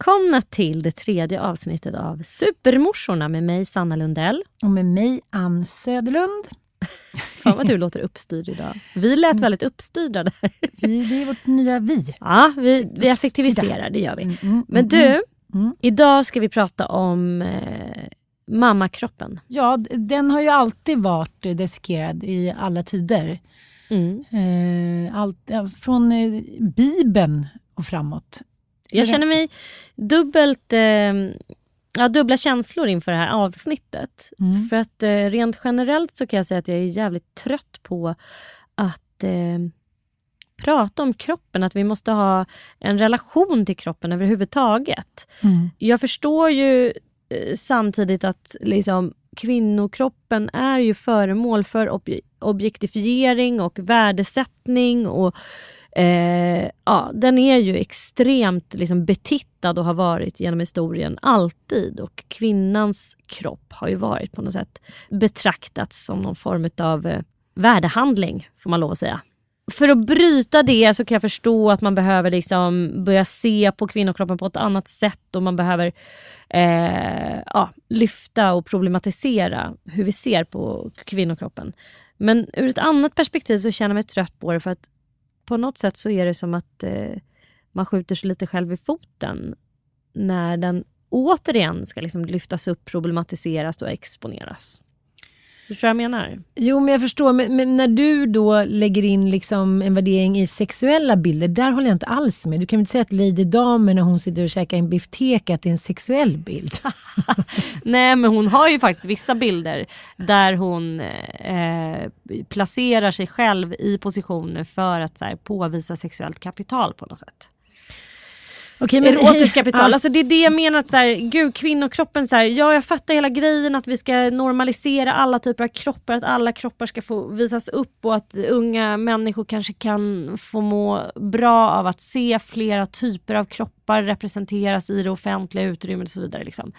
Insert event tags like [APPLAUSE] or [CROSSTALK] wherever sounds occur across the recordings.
Välkomna till det tredje avsnittet av Supermorsorna med mig Sanna Lundell. Och med mig Ann Söderlund. [LAUGHS] Fan vad du låter uppstyrd idag. Vi lät Mm. väldigt uppstyrda där. Vi, det är vårt nya vi. Ja, vi, vi effektiviserar, det gör vi. Mm, mm, Men du, idag ska vi prata om eh, mammakroppen. Ja, den har ju alltid varit eh, dissekerad i alla tider. Mm. Eh, allt, från eh, Bibeln och framåt. Jag känner mig dubbelt, eh, ja, dubbla känslor inför det här avsnittet. Mm. För att eh, rent generellt så kan jag säga att jag är jävligt trött på att eh, prata om kroppen. Att vi måste ha en relation till kroppen överhuvudtaget. Mm. Jag förstår ju eh, samtidigt att liksom, kvinnokroppen är ju föremål för ob- objektifiering och värdesättning. Och, eh, ja, den är ju extremt liksom, betittad och har varit genom historien alltid. Och kvinnans kropp har ju varit på något sätt betraktats som någon form av eh, värdehandling, får man lov att säga för att bryta det så kan jag förstå att man behöver liksom börja se på kvinnokroppen på ett annat sätt och man behöver eh, ja, lyfta och problematisera hur vi ser på kvinnokroppen. Men ur ett annat perspektiv så känner jag mig trött på det för att på något sätt så är det som att eh, man skjuter sig lite själv i foten när den återigen ska liksom lyftas upp, problematiseras och exponeras. Förstår du vad jag menar? Jo, men jag förstår. Men, men när du då lägger in liksom en värdering i sexuella bilder, där håller jag inte alls med. Du kan väl inte säga att Lady Damer när hon sitter och käkar en bifteka, att det är en sexuell bild? [LAUGHS] Nej men hon har ju faktiskt vissa bilder där hon eh, placerar sig själv i positioner för att så här, påvisa sexuellt kapital på något sätt. Okej, men Erotiskt kapital. Ja. Alltså det är det jag menar. Att så här, gud, kvinnokroppen, så här, ja jag fattar hela grejen att vi ska normalisera alla typer av kroppar, att alla kroppar ska få visas upp och att unga människor kanske kan få må bra av att se flera typer av kroppar representeras i det offentliga utrymmet och så vidare. Liksom.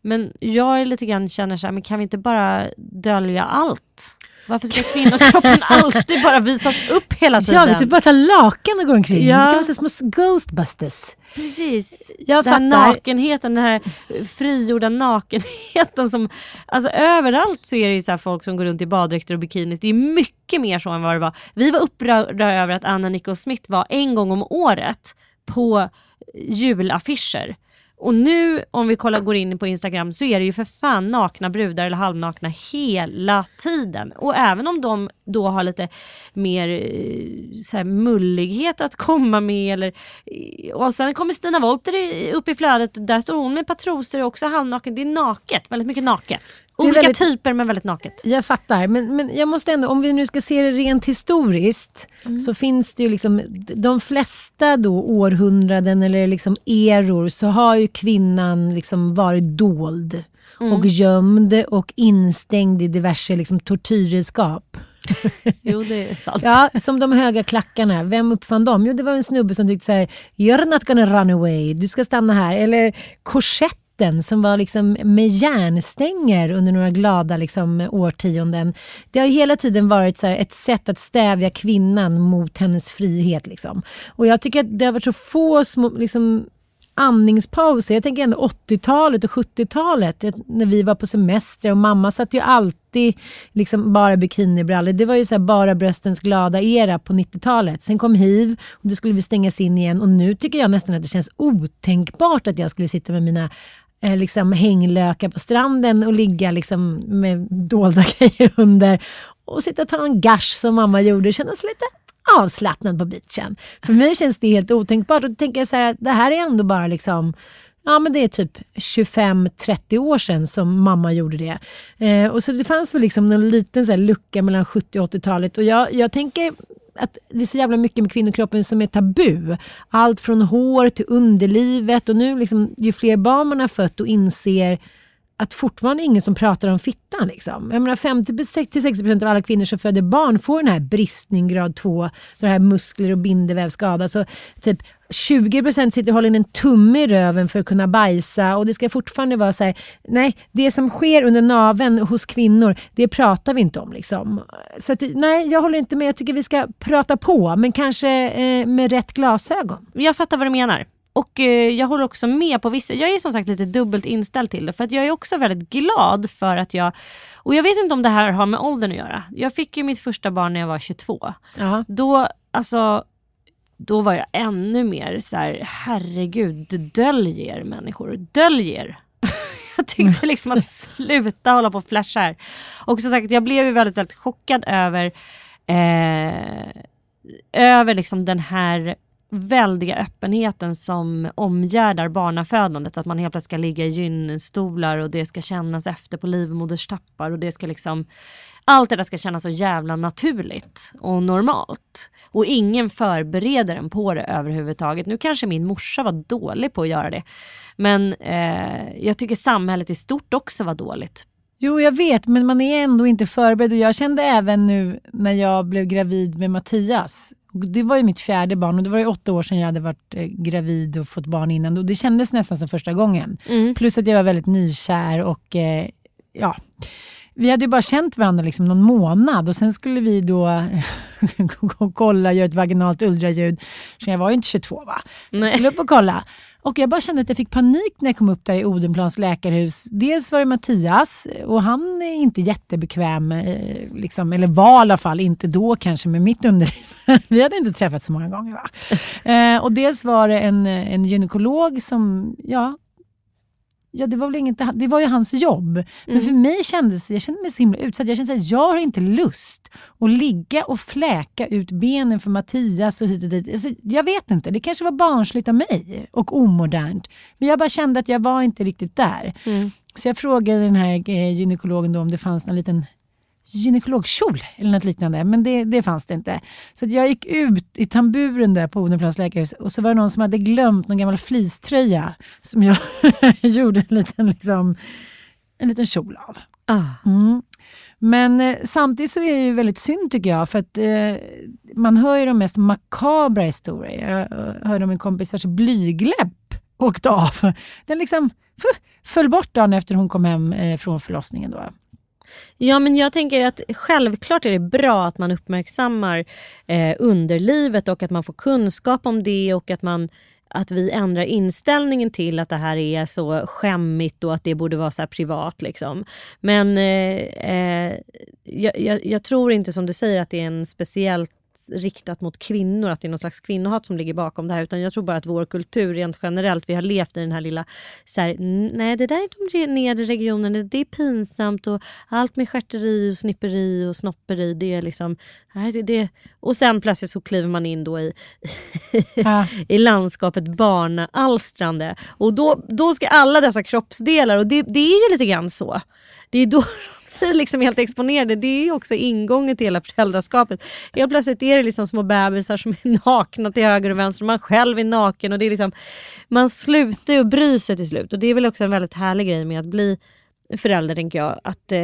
Men jag är lite grann känner så här, men kan vi inte bara dölja allt? Varför ska kvinnokroppen [LAUGHS] alltid bara visas upp hela tiden? Ja, vi typ bara tar lakan och går omkring. Ja. Det kan vara små ghostbusters. Precis. Jag den här nakenheten, den här frigjorda nakenheten som... Alltså överallt så är det så här folk som går runt i baddräkter och bikinis. Det är mycket mer så än vad det var. Vi var upprörda över att Anna Nicole Smith var en gång om året på julaffischer. Och nu om vi kollar, går in på Instagram så är det ju för fan nakna brudar eller halvnakna hela tiden. Och även om de då har lite mer eh, så här, mullighet att komma med. Eller, eh, och sen kommer Stina Wolter upp i flödet. Där står hon med trosor och också halvnaken. Det är naket, väldigt mycket naket. Olika väldigt- typer men väldigt naket. Jag fattar, men, men jag måste ändå, om vi nu ska se det rent historiskt, så finns det ju liksom, de flesta då århundraden eller liksom eror så har ju kvinnan liksom varit dold och gömd och instängd i diverse liksom tortyrredskap. [LAUGHS] Jo det är sant. Ja, som de höga klackarna. Vem uppfann dem? Jo, det var en snubbe som tyckte så här, You're not gonna run away, du ska stanna här. Eller korsetten som var liksom med järnstänger under några glada liksom, årtionden. Det har ju hela tiden varit så här, ett sätt att stävja kvinnan mot hennes frihet. Liksom. Och jag tycker att det har varit så få små liksom, andningspauser. Jag tänker ändå 80-talet och 70-talet eh, när vi var på semester och mamma satt ju alltid liksom bara bikinibrallor. Det var ju så här bara bröstens glada era på 90-talet. Sen kom hiv och då skulle vi stängas in igen och nu tycker jag nästan att det känns otänkbart att jag skulle sitta med mina eh, liksom hänglökar på stranden och ligga liksom med dolda [LAUGHS] grejer under och sitta och ta en gash som mamma gjorde. Det kändes lite avslappnad på beachen. För mig känns det helt otänkbart. Och då tänker jag så här, det här är ändå bara liksom Ja men det är typ 25-30 år sedan som mamma gjorde det. Eh, och så det fanns väl liksom en liten så här lucka mellan 70 och 80-talet. Och jag, jag tänker att det är så jävla mycket med kvinnokroppen som är tabu. Allt från hår till underlivet och nu liksom, ju fler barn man har fött och inser att fortfarande ingen som pratar om fittan. Liksom. Jag menar 50-60% av alla kvinnor som föder barn får den här bristning grad 2, den här muskler och bindevävsskada. Så typ 20% sitter och håller in en tumme i röven för att kunna bajsa och det ska fortfarande vara så här, nej, det som sker under naveln hos kvinnor, det pratar vi inte om. Liksom. Så att, nej, jag håller inte med. Jag tycker vi ska prata på, men kanske eh, med rätt glasögon. Jag fattar vad du menar. Och eh, jag håller också med på vissa, jag är som sagt lite dubbelt inställd till det. För att jag är också väldigt glad för att jag, och jag vet inte om det här har med åldern att göra. Jag fick ju mitt första barn när jag var 22. Ja. Då, alltså, då var jag ännu mer så här, herregud, dölj er människor, dölj er. [LAUGHS] Jag tyckte liksom att sluta hålla på och flasha här. Och som sagt, jag blev ju väldigt, väldigt chockad över, eh, över liksom den här väldiga öppenheten som omgärdar barnafödandet. Att man helt plötsligt ska ligga i gynstolar och det ska kännas efter på livmoderstappar och det ska liksom allt det där ska kännas så jävla naturligt och normalt. Och ingen förbereder en på det överhuvudtaget. Nu kanske min morsa var dålig på att göra det. Men eh, jag tycker samhället i stort också var dåligt. Jo, jag vet, men man är ändå inte förberedd. Och jag kände även nu när jag blev gravid med Mattias. Det var ju mitt fjärde barn och det var ju åtta år sedan jag hade varit eh, gravid och fått barn innan. Och det kändes nästan som första gången. Plus att jag var väldigt nykär och eh, ja, vi hade ju bara känt varandra liksom någon månad och sen skulle vi då [LAUGHS] kolla, göra ett vaginalt ultraljud. Så jag var ju inte 22 va? Så jag skulle upp och kolla. Och jag bara kände att jag fick panik när jag kom upp där i Odenplans läkarhus. Dels var det Mattias och han är inte jättebekväm, eh, liksom, eller var i alla fall inte då kanske med mitt underliv. [LAUGHS] Vi hade inte träffats så många gånger. Va? [LAUGHS] Eh, och dels var det en, en gynekolog som, ja, Ja, det var väl inget, det var ju hans jobb. Men för mig kändes jag kände mig så himla utsatt. Jag kände att jag har inte lust att ligga och fläka ut benen för Mattias och hit och dit. Alltså, jag vet inte, det kanske var barnsligt av mig och omodernt. Men jag bara kände att jag var inte riktigt där. Så jag frågade den här eh, gynekologen då om det fanns någon liten gynekologkjol eller något liknande. Men det, det fanns det inte. Så jag gick ut i tamburen där på Odenplans läkarhus och så var det någon som hade glömt någon gammal fleecetröja som jag [LAUGHS] gjorde en liten, liksom, en liten kjol av. Mm. Men eh, samtidigt så är det ju väldigt synd tycker jag för att eh, man hör ju de mest makabra historier. Jag eh, hörde om en kompis vars blygläpp åkte av. Den liksom föll bort dagen efter hon kom hem eh, från förlossningen. Då. Ja men jag tänker att självklart är det bra att man uppmärksammar eh, underlivet och att man får kunskap om det och att man att vi ändrar inställningen till att det här är så skämmigt och att det borde vara så privat. Liksom. Men eh, eh, jag, jag, jag, tror inte som du säger att det är en speciellt riktat mot kvinnor, att det är någon slags kvinnohat som ligger bakom det här. Utan jag tror bara att vår kultur rent generellt, vi har levt i den här lilla, så här, nej det där är de nedre regionerna, det är pinsamt och allt med skärteri och snipperi och snopperi, det är liksom, nej, det, det. Och sen plötsligt så kliver man in då i, [LAUGHS] ja. i landskapet barnalstrande. Och då, då ska alla dessa kroppsdelar, och det, det är ju lite grann så. Det är då blir [LAUGHS] liksom helt exponerade. Det är också ingången till hela föräldraskapet. Helt plötsligt är det liksom små bebisar som är [LAUGHS] nakna till höger och vänster och man själv är naken. Och det är liksom, man slutar ju bry sig till slut. Och det är väl också en väldigt härlig grej med att bli förälder, tänker jag. Att eh,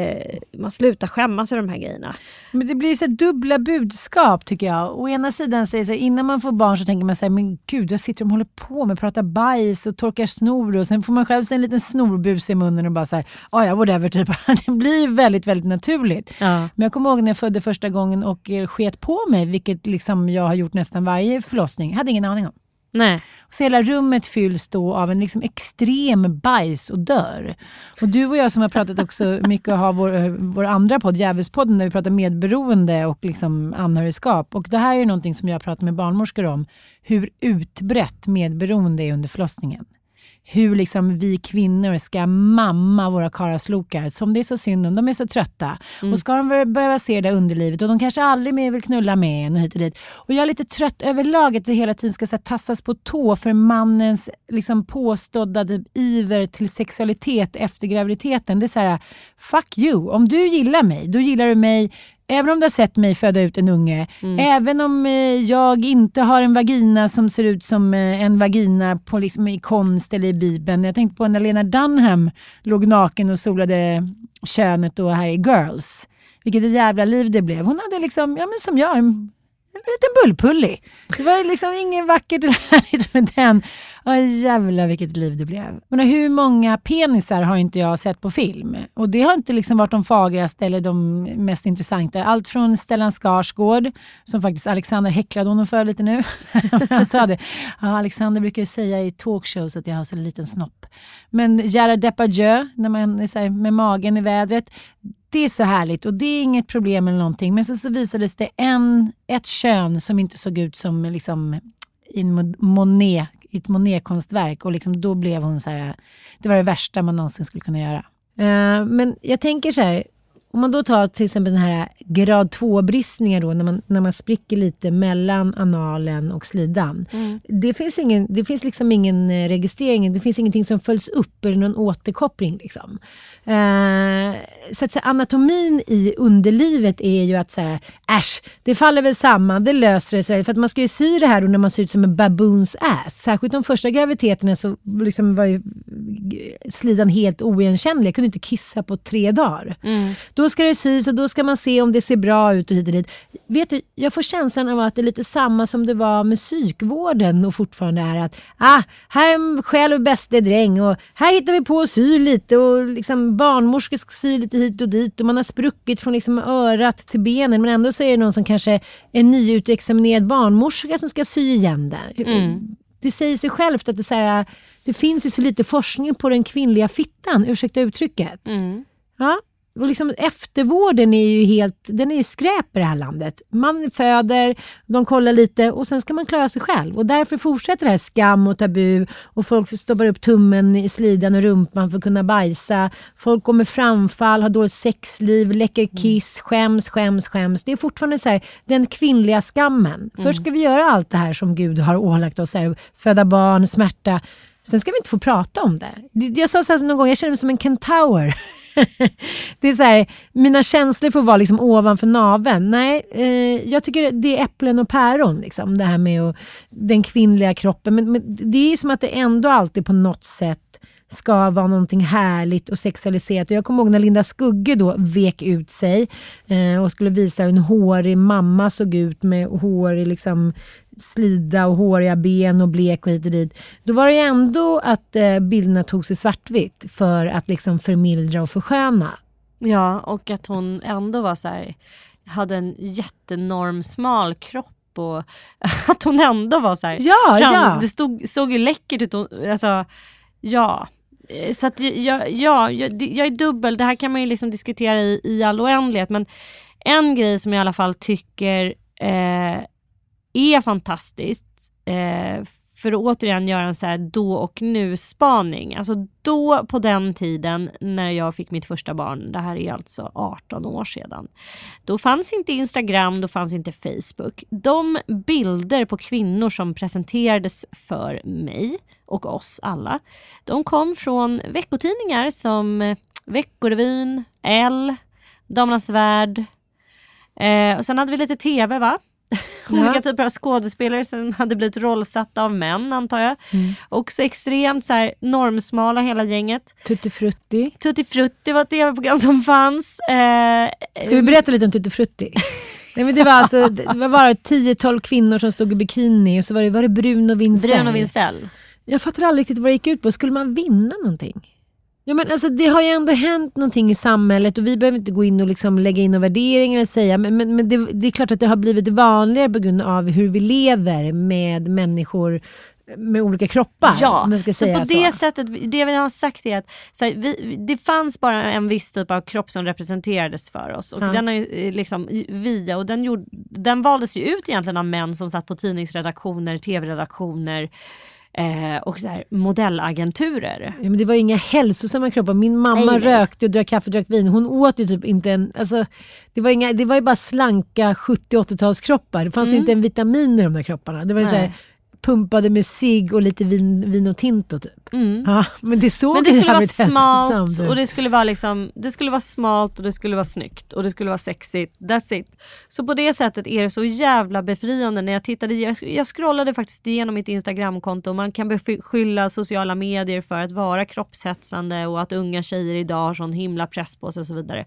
man slutar skämmas över de här grejerna. Men det blir så dubbla budskap tycker jag. Å ena sidan säger så här, innan man får barn så tänker man så här, men gud, jag sitter och håller på med att prata bajs och torkar snor och sen får man själv en liten snorbus i munnen och bara så här, ah, ja whatever, typ. [LAUGHS] det blir väldigt, väldigt naturligt. Ja. Men jag kommer ihåg när jag födde första gången och eh, sket på mig, vilket liksom jag har gjort nästan varje förlossning. Jag hade ingen aning om. Nej. Så hela rummet fylls då av en liksom extrem bajsodör. Och du och jag som har pratat också mycket och har vår, eh, vår andra podd, Djävulspodden, där vi pratar medberoende och liksom anhörigskap. Och det här är någonting som jag pratar med barnmorskor om, hur utbrett medberoende är under förlossningen hur liksom vi kvinnor ska mamma våra karaslokar som det är så synd om. De är så trötta. Mm. Och ska de behöva se det underlivet och de kanske aldrig mer vill knulla med en och hit och dit. Och jag är lite trött överlag att det hela tiden ska här, tassas på tå för mannens liksom, påstådda typ, iver till sexualitet efter graviditeten. Det är så här, fuck you. Om du gillar mig, då gillar du mig Även om du har sett mig föda ut en unge, mm. även om eh, jag inte har en vagina som ser ut som eh, en vagina på, liksom, i konst eller i Bibeln. Jag tänkte på när Lena Dunham låg naken och solade könet då här i Girls. Vilket jävla liv det blev. Hon hade liksom, ja men som jag, en en liten bullpullig. Det var liksom inget vackert eller [LAUGHS] härligt med den. Åh, jävlar vilket liv det blev. Men hur många penisar har inte jag sett på film? Och det har inte liksom varit de fagraste eller de mest intressanta. Allt från Stellan Skarsgård, som faktiskt Alexander häcklade honom för lite nu. [LAUGHS] Han sa det. Ja, Alexander brukar säga i talkshows att jag har så liten snopp. Men Gerard Depardieu, när man är så här, med magen i vädret det är så härligt och det är inget problem eller någonting. Men så, så visades det en, ett kön som inte såg ut som liksom, i Monet, i ett Monet-konstverk och liksom, då blev hon så här, det var det värsta man någonsin skulle kunna göra. Uh, men jag tänker så här, om man då tar till exempel den här grad 2-bristningar då, när man, när man spricker lite mellan analen och slidan. Mm. Det, finns ingen, det finns liksom ingen eh, registrering, det finns ingenting som följs upp eller någon återkoppling. Liksom. Eh, så att säga, anatomin i underlivet är ju att så här, äsch, det faller väl samman, det löser sig. För att man ska ju sy det här när man ser ut som en baboons ass. Särskilt de första graviditeterna så liksom var ju slidan helt oigenkännlig. Jag kunde inte kissa på tre dagar. Mm. Då ska det sys och då ska man se om det ser bra ut och hit och dit. Vet du, jag får känslan av att det är lite samma som det var med psykvården och fortfarande är att ah, här är själv bäste dräng och här hittar vi på att sy lite och liksom barnmorskor ska sy lite hit och dit och man har spruckit från liksom örat till benen men ändå så är det någon som kanske är nyutexaminerad barnmorska som ska sy igen det. Mm. Det säger sig självt att det, så här, det finns ju så lite forskning på den kvinnliga fittan, ursäkta uttrycket. Mm. Ja, och liksom eftervården är ju helt, den är ju skräp i det här landet. Man föder, de kollar lite och sen ska man klara sig själv. Och därför fortsätter det här skam och tabu och folk stoppar upp tummen i slidan och rumpan för att kunna bajsa. Folk går med framfall, har dåligt sexliv, läcker mm. kiss, skäms, skäms, skäms. Det är fortfarande så här, den kvinnliga skammen. Mm. Först ska vi göra allt det här som Gud har ålagt oss, här, föda barn, smärta. Sen ska vi inte få prata om det. Jag sa så här någon gång, jag känner mig som en kentaur. [LAUGHS] det är så här, mina känslor får vara liksom ovanför naveln. Nej, eh, jag tycker det är äpplen och päron. Liksom, det här med och, den kvinnliga kroppen. Men, men det är som att det ändå alltid på något sätt ska vara någonting härligt och sexualiserat. Och jag kommer ihåg när Linda Skugge då vek ut sig eh, och skulle visa hur en hårig mamma såg ut med hårig liksom, slida och håriga ben och blek och hit och dit. Då var det ändå att eh, bilderna togs i svartvitt för att liksom förmildra och försköna. Ja, och att hon ändå var så här, hade en jättenorm smal kropp och [LAUGHS] att hon ändå var så här, Ja, fram, ja. det stod, såg ju läckert ut. Alltså, ja. Eh, Så att jag, ja, jag, jag är dubbel, det här kan man ju liksom diskutera i, i all oändlighet men en grej som jag i alla fall tycker eh, är fantastiskt eh, för att återigen göra en så här då och nu spaning. Alltså då på den tiden när jag fick mitt första barn, det här är alltså 18 år sedan. Då fanns inte Instagram, då fanns inte Facebook. De bilder på kvinnor som presenterades för mig och oss alla, de kom från veckotidningar som eh, Veckorevyn, L, Damernas Värld. Eh, och sen hade vi lite TV va? [LAUGHS] Olika typer av skådespelare som hade blivit rollsatta av män antar jag. Också extremt så här, normsmala hela gänget. Tutti Frutti. Tutti Frutti var ett tv-program som fanns. Eh, Ska vi berätta lite om Tutti Frutti? [LAUGHS] Nej, men det var alltså det var bara 10-12 kvinnor som stod i bikini och så var det, var det Bruno Vincell. Bruno Vincell. Jag fattar aldrig riktigt vad det gick ut på. Skulle man vinna någonting? Ja, men alltså, det har ju ändå hänt någonting i samhället och vi behöver inte gå in och liksom lägga in några värderingar och säga men, men, men det, det är klart att det har blivit vanligare på grund av hur vi lever med människor med olika kroppar. Ja, så på så. det sättet, det vi har sagt är att så här, vi, det fanns bara en viss typ av kropp som representerades för oss och Ja. den ju eh, liksom vi och den, gjorde, den valdes ju ut egentligen av män som satt på tidningsredaktioner, tv-redaktioner eh, och så här, modellagenturer. Ja, men det var inga hälsosamma kroppar. Min mamma Nej, rökte och drack kaffe och drack vin. Hon åt ju typ inte en... Alltså, det, var inga, det var ju bara slanka 70-80-talskroppar. Det fanns ju inte en vitamin i de där kropparna. Det var ju så här, Mm. Pumpade med cigg och lite vin, vin och tinto typ. Mm. Ja, men det såg Men det skulle vara smalt och det skulle vara liksom, det skulle vara smalt och det skulle vara snyggt och det skulle vara sexigt. That's it. Så på det sättet är det så jävla befriande när jag tittade, jag, jag scrollade faktiskt igenom mitt Instagramkonto och man kan beskylla sociala medier för att vara kroppshetsande och att unga tjejer idag har sån himla press på sig och så vidare.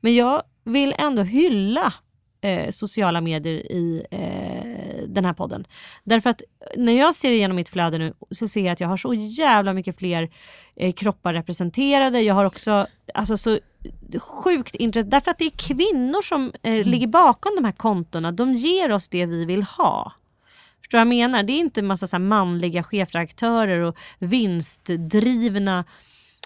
Men jag vill ändå hylla eh, sociala medier i eh, den här podden. Därför att när jag ser igenom mitt flöde nu så ser jag att jag har så jävla mycket fler eh, kroppar representerade. Jag har också alltså, så sjukt intresse, därför att det är kvinnor som eh, ligger bakom de här kontona. De ger oss det vi vill ha. Förstår du vad jag menar? Det är inte en massa så manliga chefredaktörer och vinstdrivna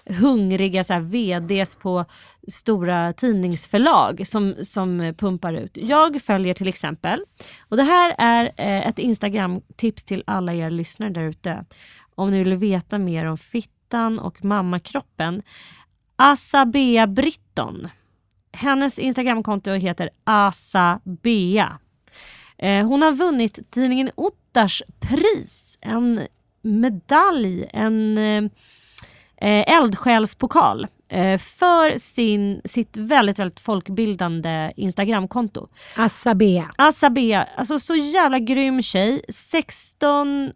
hungriga så här, VDs på stora tidningsförlag som, som pumpar ut. Jag följer till exempel, och det här är eh, ett Instagram-tips till alla er lyssnare där ute. Om ni vill veta mer om fittan och mammakroppen. Asabea Britton. Hennes Instagramkonto heter Asabea. Eh, hon har vunnit tidningen Ottars pris, en medalj, en eh, eh, eldsjälspokal eh, för sin, sitt väldigt, väldigt folkbildande Instagramkonto. Asabea. Asabea, alltså så jävla grym tjej. 16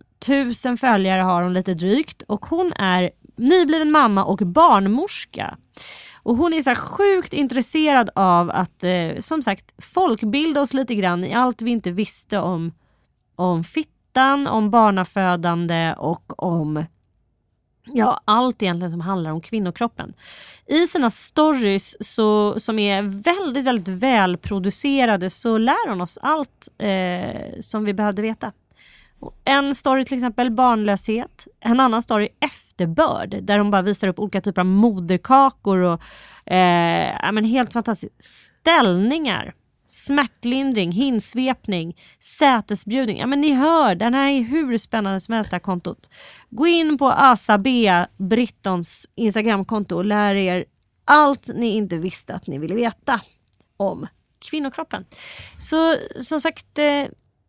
000 följare har hon lite drygt och hon är nybliven mamma och barnmorska. Och hon är så sjukt intresserad av att eh, som sagt folkbilda oss lite grann i allt vi inte visste om, om fittan, om barnafödande och om Ja, allt egentligen som handlar om kvinnokroppen. I sina stories så, som är väldigt, väldigt välproducerade så lär hon oss allt eh, som vi behövde veta. En story till exempel barnlöshet. En annan story efterbörd där hon bara visar upp olika typer av moderkakor och eh, ja, men helt fantastiska Ställningar, smärtlindring, hinsvepning, sätesbjudning. Ja men ni hör, den här är hur spännande som helst det här kontot. Gå in på Asabea Brittons Instagramkonto och lär er allt ni inte visste att ni ville veta om kvinnokroppen. Så som sagt, eh,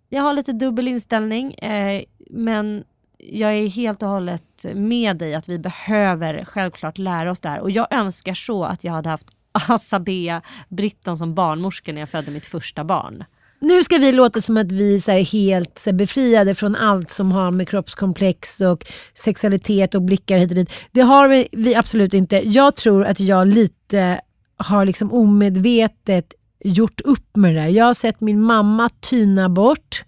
jag har lite dubbel inställning eh, men jag är helt och hållet med dig att vi behöver självklart lära oss det här och jag önskar så att jag hade haft Asabea Britton som barnmorska när jag födde mitt första barn. Nu ska vi låta som att vi är helt befriade från allt som har med kroppskomplex och sexualitet och blickar hit och dit. Det har vi, vi absolut inte. Jag tror att jag lite har liksom omedvetet gjort upp med det där. Jag har sett min mamma tyna bort,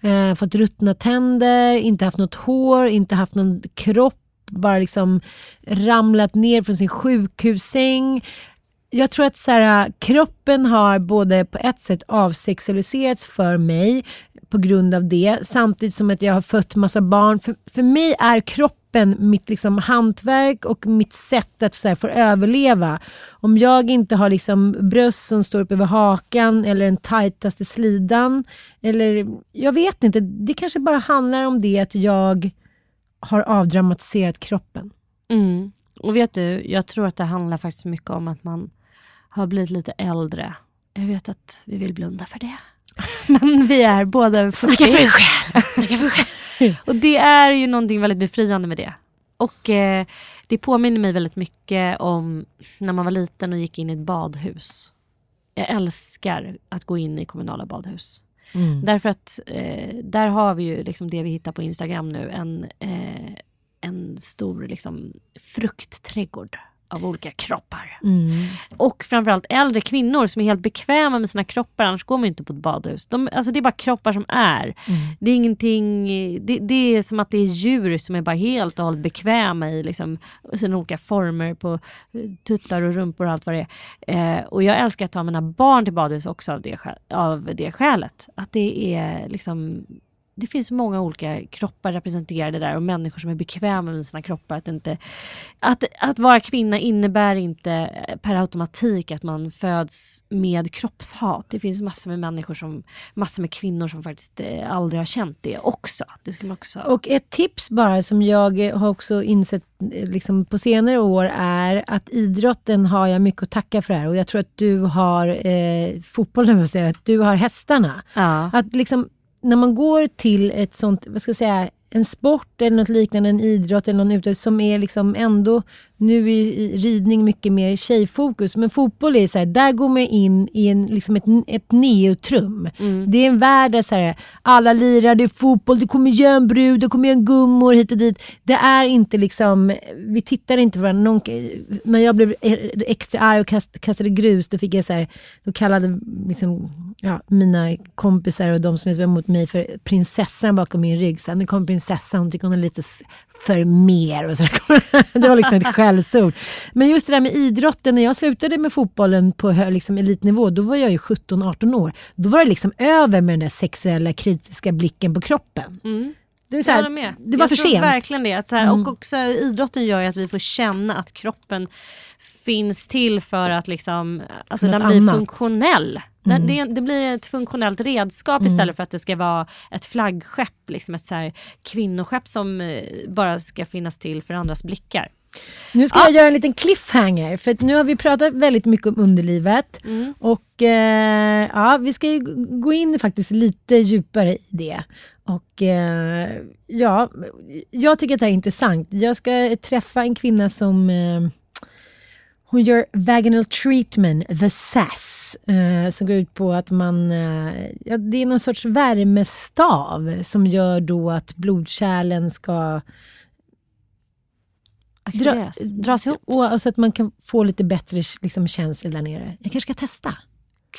eh, fått ruttna tänder, inte haft något hår, inte haft någon kropp, bara liksom ramlat ner från sin sjukhussäng jag tror att så här, äh, kroppen har både på ett sätt avsexualiserats för mig på grund av det. Samtidigt som att jag har fött massa barn. För, för mig är kroppen mitt liksom hantverk och mitt sätt att så här, få överleva. Om jag inte har liksom bröst som står upp över hakan eller den tajtaste slidan. Eller jag vet inte, det kanske bara handlar om det att jag har avdramatiserat kroppen. Mm. Och vet du, jag tror att det handlar faktiskt mycket om att man har blivit lite äldre. Jag vet att vi vill blunda för det. [LAUGHS] Men vi är båda 40. Snacka för dig själv! För själv. Och det är ju någonting väldigt befriande med det. Och eh, det påminner mig väldigt mycket om när man var liten och gick in i ett badhus. Jag älskar att gå in i kommunala badhus. Mm. Därför att eh, där har vi ju liksom det vi hittar på Instagram nu. En, eh, en stor liksom, fruktträdgård av olika kroppar. Mm. Och framförallt äldre kvinnor som är helt bekväma med sina kroppar, annars går man inte på ett badhus. De, alltså det är bara kroppar som är. Mm. Det är ingenting, det, det är som att det är djur som är bara helt och hållet bekväma i liksom, sina olika former på eh, tuttar och rumpor och allt vad det är. Eh, och jag älskar att ta mina barn till badhus också av det, av det skälet. Att det är liksom det finns många olika kroppar representerade där och människor som är bekväma med sina kroppar. Att, inte, att, att vara kvinna innebär inte eh, per automatik att man föds med kroppshat. Det finns massor med människor som, massor med kvinnor som faktiskt eh, aldrig har känt det också. Det ska man också... Och ett tips bara som jag har också insett eh, liksom på senare år är att idrotten har jag mycket att tacka för här och jag tror att du har eh, fotbollen, [LAUGHS] säga, att du har hästarna. ja. Att liksom, när man går till ett sånt, vad ska jag säga, en sport eller något liknande, en idrott eller någon utövning som är liksom ändå, nu är ridning mycket mer tjejfokus, men fotboll är så här, där går man in i en, liksom ett, ett neutrum. Det är en värld där så här, alla lirar, det är fotboll, det kommer järnbrud, det kommer en gummor hit och dit. Det är inte liksom, vi tittar inte på varandra. Någon, när jag blev extra arg och kast, kastade grus, då fick jag så här, då kallade liksom, ja, mina kompisar och de som är emot mig för prinsessan bakom min rygg. Så här, nu kommer prinsessan, hon tycker hon är lite för mer. Och så [LAUGHS] det var liksom ett skällsord. Men just det där med idrotten, när jag slutade med fotbollen på liksom elitnivå, då var jag ju 17-18 år. Då var det liksom över med den där sexuella kritiska blicken på kroppen. Mm. Det, är så Jag här, håller med. det var jag för sent. verkligen det. Att så här, Mm. Och också idrotten gör ju att vi får känna att kroppen finns till för att liksom, alltså Något den blir annat. funktionell. Mm. det, det blir ett funktionellt redskap istället för att det ska vara ett flaggskepp, liksom ett så här kvinnoskepp som eh, bara ska finnas till för andras blickar. Nu ska jag göra en liten cliffhanger, för nu har vi pratat väldigt mycket om underlivet. Mm. Och eh, ja, vi ska gå in faktiskt lite djupare i det. Och eh, ja, jag tycker att det här är intressant. Jag ska träffa en kvinna som eh, hon gör vaginal treatment, the SAS. Eh, som går ut på att man, eh, ja, det är någon sorts värmestav som gör då att blodkärlen ska Aktiveras. Dras ihop. och, och så att man kan få lite bättre liksom, känsel där nere. Jag kanske ska testa.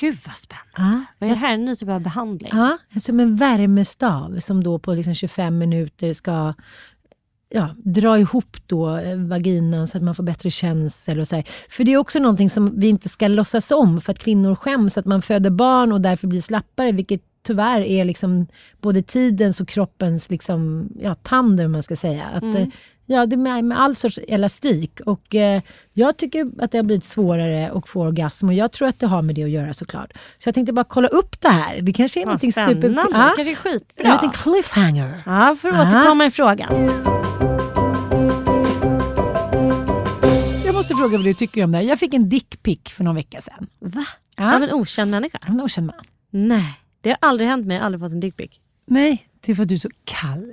Gud vad spännande. Ja, Vad är det här? En ny typ av behandling? ja, som en värmestav som då på liksom 25 minuter ska ja, dra ihop då eh, vaginan så att man får bättre känsel. Och så här. För det är också någonting som vi inte ska låtsas om för att kvinnor skäms att man föder barn och därför blir slappare, vilket tyvärr är liksom både tidens och kroppens liksom, ja, tandem, om man ska säga. Att, Mm. eh, Ja, det är med, med all sorts elastik. Och eh, jag tycker att det har blivit svårare att få orgasm och jag tror att det har med det att göra såklart. Så jag tänkte bara kolla upp det här. Det kanske är spännande. super... Det Ja, kanske är en skitbra. liten cliffhanger. Ja, för att Ah. återkomma i frågan. Måste fråga vad du tycker om det här. Jag fick en dickpic för någon vecka sedan. Va? Ja. Av en okänd människa? En okänd man. Nej, det har aldrig hänt mig. Jag har aldrig fått en dickpic. Nej, det är för att du är så kall. [LAUGHS]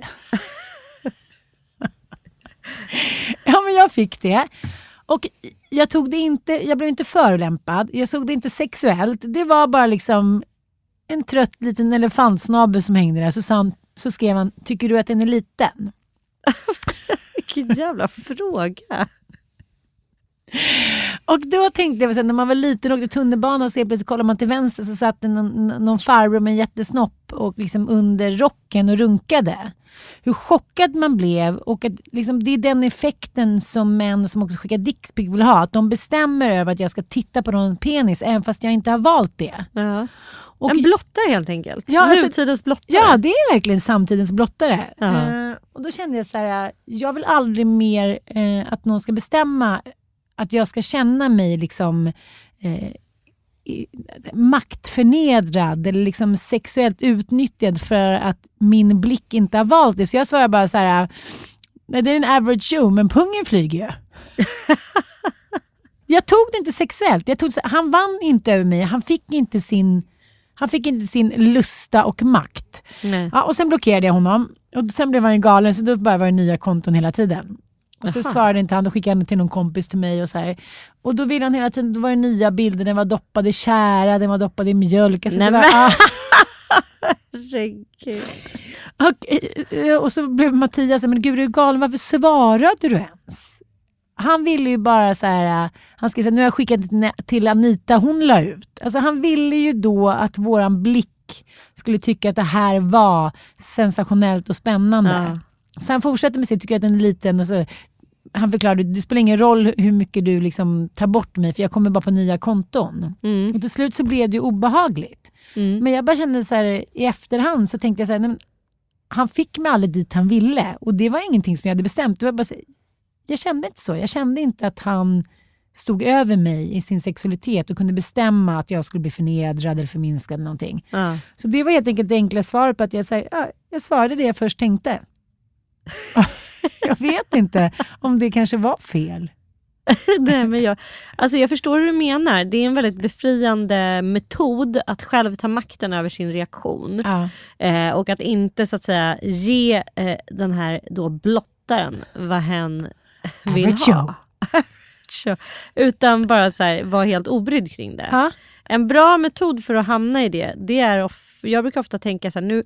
ja, men jag fick det. Och jag tog det inte, jag blev inte förolämpad, jag såg det inte sexuellt. Det var bara liksom en trött liten elefantsnabel som hängde där. Så, sa han, så skrev han, tycker du att den är liten? [LAUGHS] Vilken jävla fråga. Och då tänkte jag, så när man var liten och åkte tunnelbana så plötsligt kollar man till vänster så satt det någon, någon farbror med en jättesnopp och liksom under rocken och runkade. Hur chockad man blev och att liksom, det är den effekten som män som också skickar dickpic vill ha. Att de bestämmer över att jag ska titta på någon penis även fast jag inte har valt det. Ja. Och- en blottare helt enkelt. Ja, alltså- Nutidens blottare. Ja, det är verkligen samtidens blottare. Ja. Eh, och då kände jag så här, jag vill aldrig mer eh, att någon ska bestämma att jag ska känna mig liksom eh, maktförnedrad eller liksom sexuellt utnyttjad för att min blick inte har valt det. Så jag svarar bara så här, det är en average show men pungen flyger ju. [LAUGHS] jag tog det inte sexuellt. Jag tog, han vann inte över mig. Han fick inte sin, han fick inte sin lusta och makt. Nej. Ja, och sen blockerade jag honom. Och sen blev han ju galen så då bara var det nya konton hela tiden. Och så Aha. svarade inte han, då skickade han till någon kompis till mig och så här. Och då ville han hela tiden, då var det nya bilder, den var doppad i tjära, den var doppad i mjölk. Alltså Nej, var, men- ah. [LAUGHS] Herregud. och, eh, och så blev Mattias, men gud är du galen, varför svarade du ens? Han ville ju bara så här, eh, han skrev här, nu har jag skickat till- till Anita, hon la ut. Alltså han ville ju då att våran blick skulle tycka att det här var sensationellt och spännande. Ja. Så han fortsätter med sitt, tycker att den är liten. Och så, han förklarade, det spelar ingen roll hur mycket du liksom tar bort mig för jag kommer bara på nya konton. Mm. Och till slut så blev det ju obehagligt. Mm. Men jag bara kände så här, i efterhand så tänkte jag så här, nej, han fick mig aldrig dit han ville och det var ingenting som jag hade bestämt. Det var bara så, jag kände inte så. Jag kände inte att han stod över mig i sin sexualitet och kunde bestämma att jag skulle bli förnedrad eller förminskad eller någonting. Ja. Så det var helt enkelt det enkla svaret på att jag, så här, ja, jag svarade det jag först tänkte. Jag vet inte om det kanske var fel. [LAUGHS] Nej, men jag, alltså jag förstår hur du menar. Det är en väldigt befriande metod att själv ta makten över sin reaktion. Ja. Eh, och att inte så att säga ge eh, den här då blottaren vad hen vill ha. [LAUGHS] Utan bara så här, vara helt obrydd kring det. Ja. En bra metod för att hamna i det, det är off- jag brukar ofta tänka så här, nu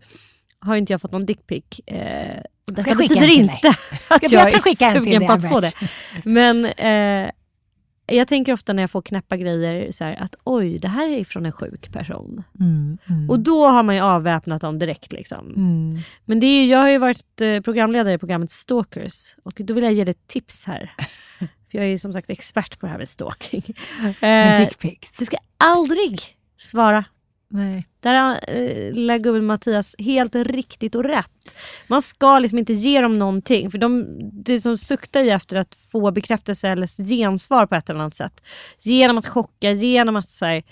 har inte jag fått någon dickpic. Eh, detta jag betyder inte [LAUGHS] att Ska jag Petra skicka en är till på att få det. Men eh, jag tänker ofta när jag får knäppa grejer så här, att oj, det här är från en sjuk person. Mm, mm, Och då har man ju avväpnat dem direkt. Liksom. mm. Men det är, jag har ju varit eh, programledare i programmet Stalkers och då vill jag ge dig ett tips här. [LAUGHS] För jag är ju som sagt expert på det här med stalking. Eh, du ska aldrig svara. Nej. Där har eh, lilla gubben Mattias helt riktigt och rätt. Man ska liksom inte ge dem någonting. För de, det som suktar ju efter att få bekräftelse eller gensvar på ett eller annat sätt. Genom att chocka, genom att så här,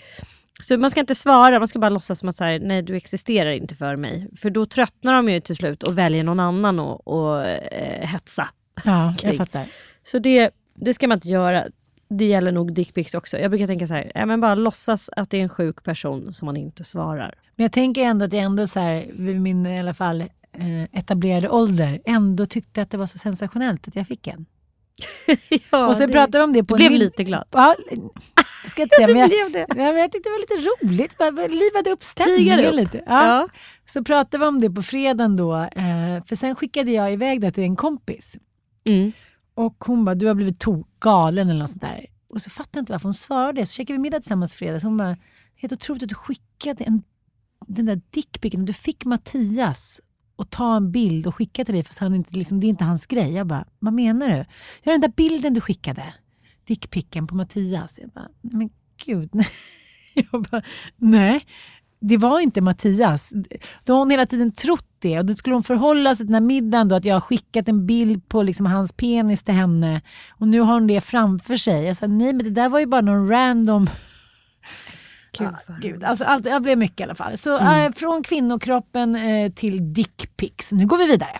så man ska inte svara, man ska bara låtsas som att så här, nej du existerar inte för mig. För då tröttnar de ju till slut och väljer någon annan och eh, hetsa. Ja, jag fattar. Så det, det ska man inte göra. Det gäller nog dickpics också. Jag brukar tänka så här, ja, men bara låtsas att det är en sjuk person som man inte svarar. Men jag tänker ändå att jag ändå så här, vid min i alla fall eh, etablerade ålder ändå tyckte att det var så sensationellt att jag fick en. [LAUGHS] ja, och så det- pratade vi om det på Du blev en lite glad. Ja, det ska jag säga, [LAUGHS] men jag, blev det. ja, men jag tyckte det var lite roligt. Bara, livade upp stämningen lite. Ja. Ja. Så pratade vi om det på fredagen då. Eh, för sen skickade jag iväg det till en kompis. Mm. Och hon bara, du har blivit to- galen eller något sånt där. Och så fattar jag inte varför hon svarade. Så käkade vi middag tillsammans fredag. Så hon bara, helt otroligt att du skickade en, den där dickpicken. Du fick Mattias att ta en bild och skicka till dig fast han inte, liksom, det är inte hans grej. Jag bara, vad menar du? Ja, den där bilden du skickade. Dickpicken på Mattias. Jag bara, nej men gud. [LAUGHS] Jag bara, nej. Det var inte Mattias. Då har hon hela tiden trott det. Och då skulle hon förhålla sig till den här middagen då att jag har skickat en bild på liksom hans penis till henne. Och nu har hon det framför sig. Jag sa nej men det där var ju bara någon random... [LAUGHS] Gud, vad gud. Alltså, allt, jag blev mycket i alla fall. Så eh, från kvinnokroppen eh, till dickpics. Nu går vi vidare.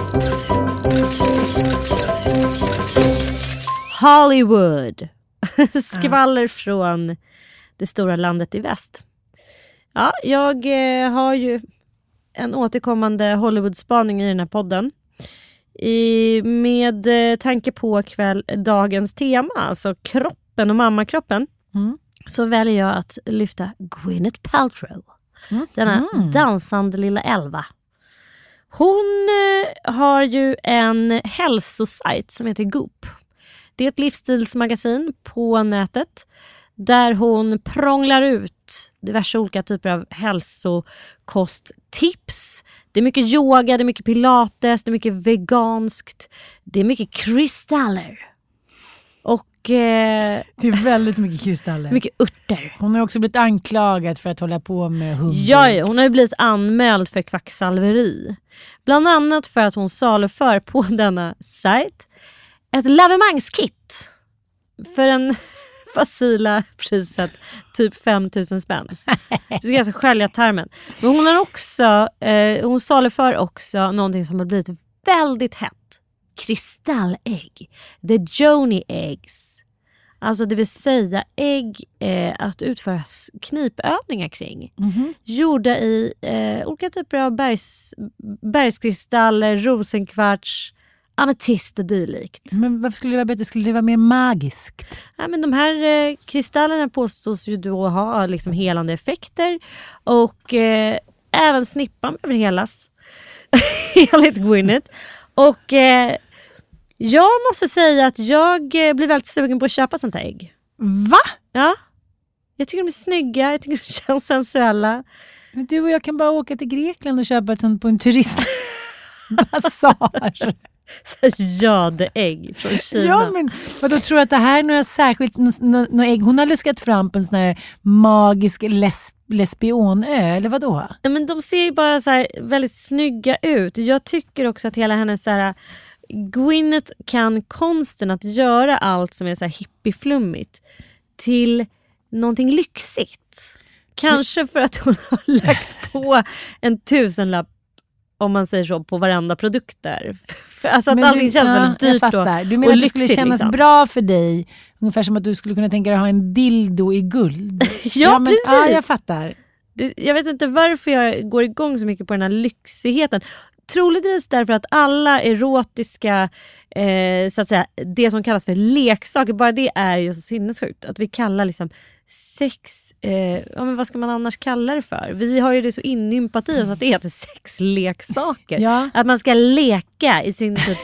Hollywood. [LAUGHS] Skvaller från det stora landet i väst. Ja, jag eh, har ju en återkommande Hollywood-spaning i den här podden. I, med eh, tanke på kväll, dagens tema, alltså kroppen och mammakroppen, Mm. så väljer jag att lyfta Gwyneth Paltrow. Mm. Denna dansande lilla elva. Hon eh, har ju en hälsosajt som heter Goop. Det är ett livsstilsmagasin på nätet där hon prånglar ut diverse olika typer av hälsokosttips. Det är mycket yoga, det är mycket pilates, det är mycket veganskt, det är mycket kristaller. Och eh, Det är väldigt mycket kristaller. [LAUGHS] mycket örter. Hon har också blivit anklagad för att hålla på med humbug. Ja, hon har ju blivit anmäld för kvacksalveri. Bland annat för att hon saluför på [LAUGHS] denna sajt ett lavemangskit för en [LAUGHS] facila priset typ 5000 spänn. Du ska alltså skölja tarmen. Men hon har också, eh, hon saluför också någonting som har blivit väldigt hett. Kristallägg. The Joni eggs. Alltså det vill säga ägg eh, att utföra knipövningar kring. Mhm. Gjorda i eh, olika typer av bergs, bergskristaller, rosenkvarts, ametist och dylikt. Men varför skulle det vara bättre? Skulle det vara mer magiskt? Ja, men de här eh, kristallerna påstås ju då ha liksom helande effekter och eh, även snippan behöver helas. [LAUGHS] Enligt Gwyneth. Och eh, jag måste säga att jag eh, blir väldigt sugen på att köpa sånt här ägg. Va? Ja. Jag tycker de är snygga, jag tycker de [LAUGHS] känns sensuella. Men Du och jag kan bara åka till Grekland och köpa ett sånt på en turistbasar. [LAUGHS] [LAUGHS] Jadeägg från Kina. ja, men vadå, tror du att det här är några särskilt nå- nå- nå ägg? Hon har luskat fram på en sån här magisk les, lesbionö, eller vadå? Ja, men de ser ju bara så här väldigt snygga ut. Jag tycker också att hela hennes så här, Gwyneth kan konsten att göra allt som är så här hippieflummigt till någonting lyxigt. Kanske för att hon [LAUGHS] har lagt på en tusenlapp om man säger så, på varenda produkt där. Alltså att Men allting du, känns ja, väldigt jag dyrt fattar. och, Du menar att det skulle kännas liksom. bra för dig, ungefär som att du skulle kunna tänka dig att ha en dildo i guld? [LAUGHS] Ja, men, Ja, precis. jag fattar. Det, jag vet inte varför jag går igång så mycket på den här lyxigheten. Troligtvis därför att alla erotiska, eh, så att säga, det som kallas för leksaker, bara det är ju så sinnessjukt. Att vi kallar liksom sex, eh, ja, men vad ska man annars kalla det för? Vi har ju det så inympat i oss att det heter sexleksaker. Ja. Att man ska leka i sin typ,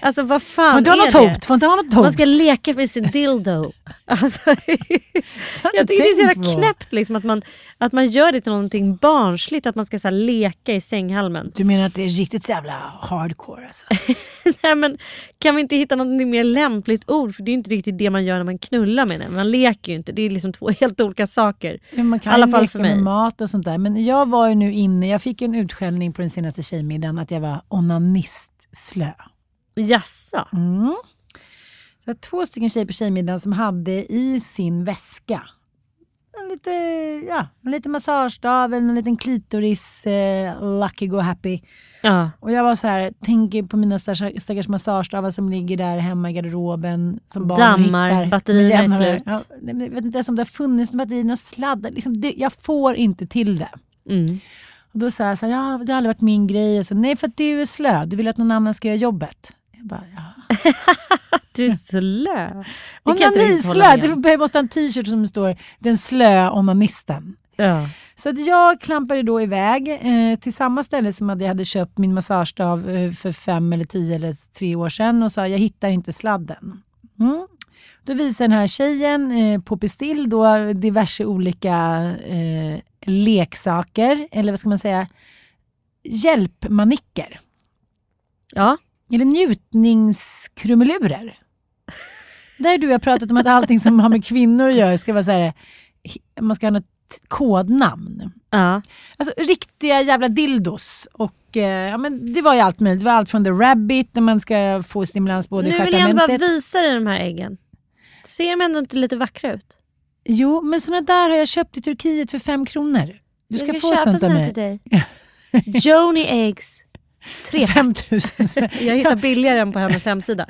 alltså vad fan ha är något det? hot. Ha något hot. Man ska leka med sin dildo. [LAUGHS] Alltså, jag tycker det är så jävla knäppt liksom, att, man, att man gör det till någonting barnsligt. Att man ska så här, leka i sänghalmen. Du menar att det är riktigt jävla hardcore alltså? [LAUGHS] Nej, men, kan vi inte hitta något mer lämpligt ord? För det är inte riktigt det man gör när man knullar med den. Man leker ju inte. Det är liksom två [LAUGHS] helt olika saker. Ja, Man kan I alla fall leka för mig. med mat och sånt där. Men jag var ju nu inne, jag fick en utskällning på den senaste tjejmiddagen att jag var onanistslö. Jaså? Mm. Så att två stycken tjejer på tjejmiddagen som hade i sin väska en lite, ja, en liten massagestav, en liten klitoris, eh, lucky go happy. Ja. Och jag var så här, tänker på mina stackars, stackars massagestavar som ligger där hemma i garderoben. Som barn Dammar, hittar. batterierna är slut. Ja, jag vet inte ens om det har funnits några batterier, några sladdar. Liksom det, jag får inte till det. Mm. Och då sa jag så här, ja, det har aldrig varit min grej. Och så, Nej, för att du är slö. Du vill att någon annan ska göra jobbet. Jag bara, ja. [LAUGHS] Du är slö. Onanislö! Det måste ha en t-shirt som står den slö onanisten. Ja. Så att jag klampade då iväg eh, till samma ställe som att jag hade köpt min massagestav eh, för fem eller tio eller tre år sedan och sa jag hittar inte sladden. Mm. Då visar den här tjejen eh, på Pistill då diverse olika eh, leksaker, eller vad ska man säga, hjälpmanicker. ja. Eller njutningskrumelurer. Där du har pratat om att allting som har med kvinnor att göra ska vara så här, man ska ha något kodnamn. ja. Alltså riktiga jävla dildos. Och, eh, ja, men det var ju allt möjligt. Det var allt från the rabbit, där man ska få stimulans både i Nu vill jag bara stjärtamentet. visa dig de här äggen. Ser de ändå inte lite vackra ut? Jo, men såna där har jag köpt i Turkiet för fem kronor. Du ska, jag få ett sånt av mig. till dig. [LAUGHS] Joni Eggs. Tre pack. 5000 spänn. [LAUGHS] Jag hittar billigare än på hennes hemsida.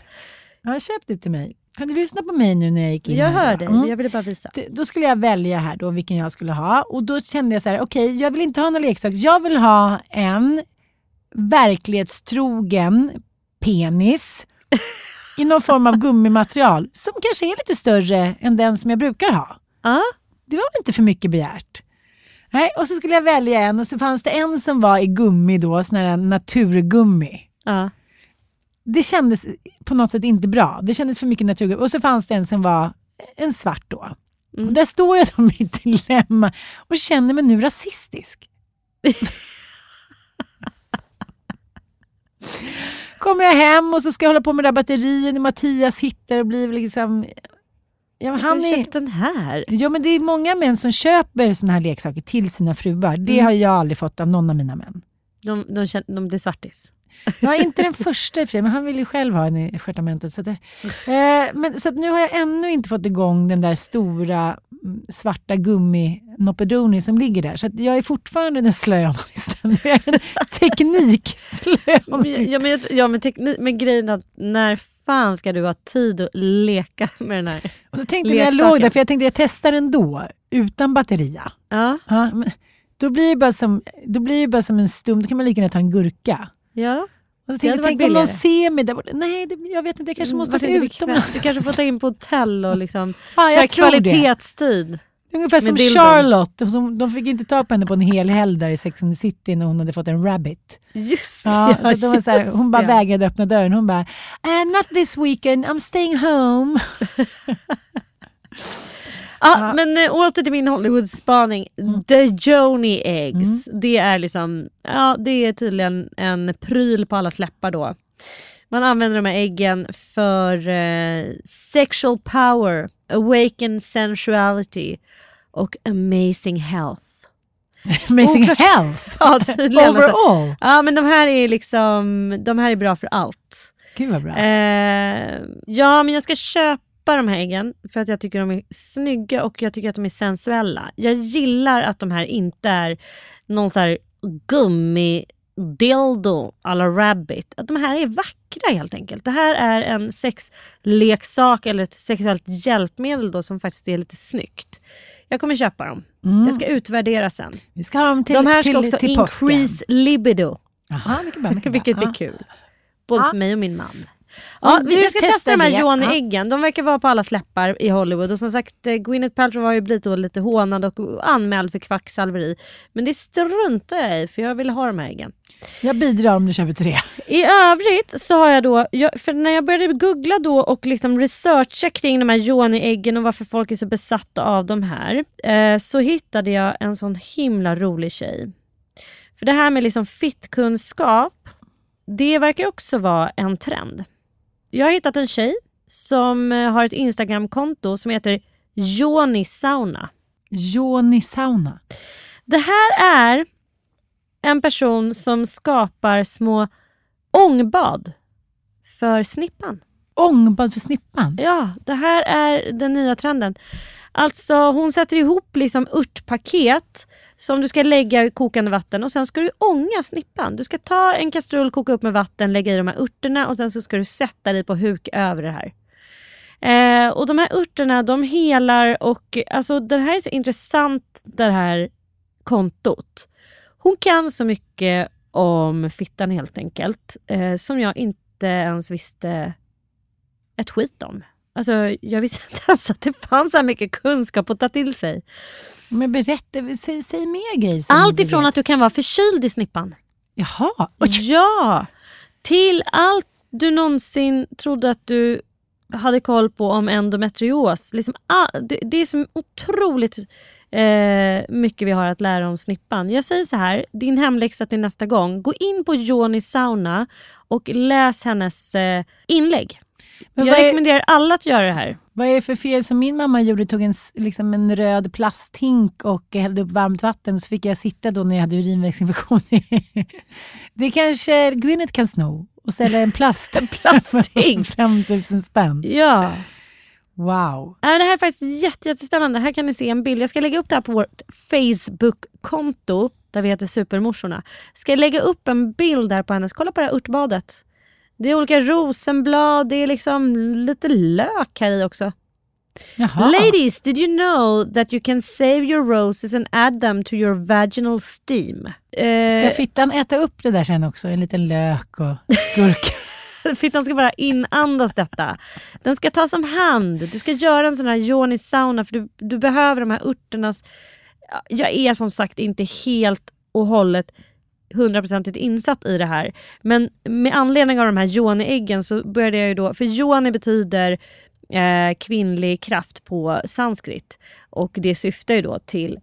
Ja, köp det till mig. Kan du lyssna på mig nu när jag gick in Jag hör dig, Mm. jag ville bara visa. Då skulle jag välja här då vilken jag skulle ha. Och då kände jag så här, okej, jag vill inte ha någon leksak. Jag vill ha en verklighetstrogen penis i någon form av gummimaterial som kanske är lite större än den som jag brukar ha. Ja. Det var väl inte för mycket begärt? Nej, och så skulle jag välja en och så fanns det en som var i gummi då, sån här naturgummi. Ja. Det kändes på något sätt inte bra. Det kändes för mycket naturgummi. Och så fanns det en som var en svart då. Mm. Och där står jag då [LAUGHS] i mitt dilemma och känner mig nu rasistisk. [LAUGHS] Kommer jag hem och så ska jag hålla på med det där batterien Mattias hittar och blir liksom... Ja, men Han är, köpt den här. ja, men det är många män som köper såna här leksaker till sina fruar. Det Mm. har jag aldrig fått av någon av mina män. De, de, känner, de blir svartis. [LAUGHS] Är inte den första i men han vill ju själv ha en i stjärtamentet. Så, att, eh, men, så nu har jag ännu inte fått igång den där stora mm, svarta gummi Noppedoni som ligger där. Så jag är fortfarande den slöonanisten. Jag är en [LAUGHS] teknikslöonanist. Ja men, ja, men, teknik, men grejen att när fan ska du ha tid att leka med den här? Och så tänkte jag när jag leksaken. låg där, för jag tänkte jag testar ändå, utan batteria. Ja. Ja, då blir det bara som, då blir det bara som en stum, då kan man lika gärna ta en gurka. ja. Och så Det tänkte jag, tänk om någon ser mig där borta. Nej, det, jag vet inte, jag kanske måste Vart åka inte utomlands. Du kanske får ta in på hotell och liksom [LAUGHS] Fan, köra jag tror det. Ungefär som dildon. Charlotte. Som, de fick inte ta på henne på en hel helg där i Sex and the City när hon hade fått en rabbit. Just det, Ja, så så här, just hon bara det. vägrade öppna dörren. Hon bara, eh, not this weekend, I'm staying home. [LAUGHS] Ja, men äh, åter till min Hollywood-spaning. Mm. The Joni Eggs. Det är liksom, ja det är tydligen en pryl på alla läppar då. Man använder de här äggen för eh, sexual power, awaken sensuality och amazing health. [LAUGHS] Amazing Oklart. health. [LAUGHS] Ja, tydligen. Alltså. Overall. Ja men de här är liksom, de här är bra för allt. Gud vad bra. Eh, ja, men jag ska köpa de här äggen för att jag tycker de är snygga och jag tycker att de är sensuella. Jag gillar att de här inte är någon så här gummi dildo alla rabbit. Att de här är vackra helt enkelt. Det här är en sexleksak eller ett sexuellt hjälpmedel då som faktiskt är lite snyggt. Jag kommer köpa dem. Jag ska utvärdera sen. Vi ska ha dem till, de här ska till, också till increase libido. Jaha, mycket bra. [LAUGHS] Mycket bra. Vilket blir kul. Både Ja. för mig och min man. Ja, Ja, du jag ska testa de här det. Ja. Johnny-äggen. De verkar vara på alla läppar i Hollywood. Och som sagt, eh, Gwyneth Paltrow har ju blivit lite hånad och anmäld för kvacksalveri. Men det struntar jag i för jag vill ha de här äggen. Jag bidrar om du köper tre. I övrigt så har jag då, jag, för när jag började googla då och liksom researcha kring de här Joni-äggen och varför folk är så besatta av de här. Eh, så hittade jag en sån himla rolig tjej. För det här med liksom fittkunskap, det verkar också vara en trend. Jag har hittat en tjej som eh, har ett Instagramkonto som heter Joni Sauna. Joni Sauna. Det här är en person som skapar små ångbad för snippan. ångbad för snippan? Ja, det här är den nya trenden. Alltså hon sätter ihop liksom örtpaket som du ska lägga i kokande vatten och sen ska du ånga snippan. Du ska ta en kastrull, koka upp med vatten, lägga i de här örterna och sen så ska du sätta dig på huk över det här. Eh, och de här örterna de helar och alltså det här är så intressant det här kontot. Hon kan så mycket om fittan helt enkelt eh, som jag inte ens visste ett skit om. Alltså, jag visste inte ens att det fanns så mycket kunskap att ta till sig. Men berätta, säg, säg mer grejer. Allt ifrån att du kan vara förkyld i snippan. Jaha. Ja! Till allt du någonsin trodde att du hade koll på om endometrios. Liksom, ah, det, det är så otroligt eh, mycket vi har att lära om snippan. Jag säger så här, din hemläxa till nästa gång. Gå in på Joni Sauna och läs hennes eh, inlägg. Men jag rekommenderar alla att göra det här. Vad är det för fel som min mamma gjorde? Tog en, liksom en röd plasthink och hällde upp varmt vatten så fick jag sitta då när jag hade urinvägsinfektion. [LAUGHS] det kanske Gwyneth kan sno och sälja en plast. [LAUGHS] plasthink. [LAUGHS] 5000 spänn. Ja. Wow. Det här är faktiskt jätte, jättespännande. Här kan ni se en bild. Jag ska lägga upp det här på vårt Facebook-konto där vi heter Supermorsorna. Ska jag lägga upp en bild där på hennes. Kolla på det här örtbadet. Det är olika rosenblad, det är liksom lite lök här i också. Jaha. Ladies, did you know that you can save your roses and add them to your vaginal steam? Ska Eh, fittan äta upp det där sen också? En liten lök och gurka. [LAUGHS] [LAUGHS] Fittan ska bara inandas detta. Den ska tas om hand. Du ska göra en sån här yoni sauna för du, du behöver de här örternas... Ja, Jag är som sagt inte helt och hållet hundraprocentigt insatt i det här. Men med anledning av de här yoni-äggen så började jag ju då... För yoni betyder eh, kvinnlig kraft på sanskrit. Och det syftar ju då till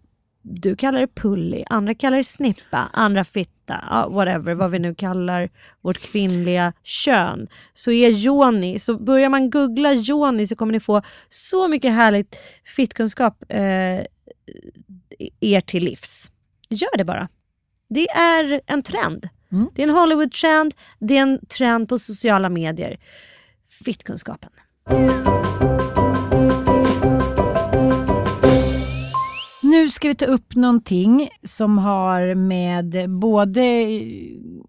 du kallar det pulli, andra kallar det snippa, andra fitta, whatever, vad vi nu kallar vårt kvinnliga kön. Så är yoni, så börjar man googla yoni så kommer ni få så mycket härligt fittkunskap eh, er till livs. Gör det bara. Det är en trend. Mm. Det är en Hollywood-trend, det är en trend på sociala medier. Fittkunskapen. Nu ska vi ta upp någonting som har med både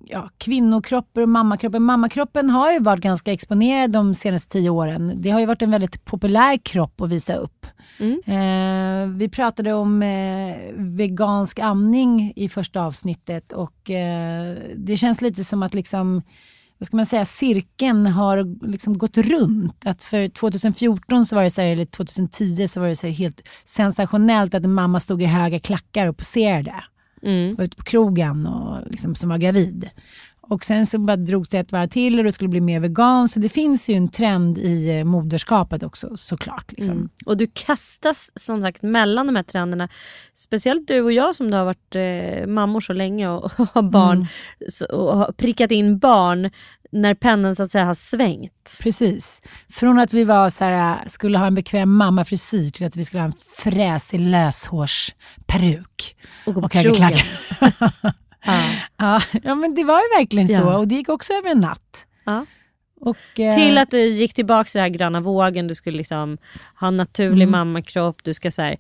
ja, kvinnokroppar och mammakroppen. Mammakroppen har ju varit ganska exponerad de senaste tio åren. Det har ju varit en väldigt populär kropp att visa upp. Mm. Eh, vi pratade om eh, vegansk amning i första avsnittet och eh, det känns lite som att liksom vad ska man säga, cirkeln har liksom gått runt. Att för 2014 så var det så här, eller 2010 så var det så helt sensationellt att en mamma stod i höga klackar och poserade. Mm. Var ute på krogen och liksom, som var gravid. Och sen så bara drog det ett varv till och det skulle bli mer vegan. Så det finns ju en trend i eh, moderskapet också såklart. Liksom. Mm. Och du kastas som sagt mellan de här trenderna. Speciellt du och jag som har varit eh, mammor så länge och, och har barn Mm. så, och har prickat in barn när pendeln så att säga har svängt. Precis. Från att vi var så här, skulle ha en bekväm mammafrisyr till att vi skulle ha en fräsig löshårsperuk. Och gå på Och höga krogen. klackar. [LAUGHS] [LAUGHS] Ja. ja, men det var ju verkligen så. Ja. Och det gick också över en natt. Ja. Och, eh, Till att du gick tillbaka till den här gröna vågen, du skulle liksom ha en naturlig Mm. mammakropp, du ska så här,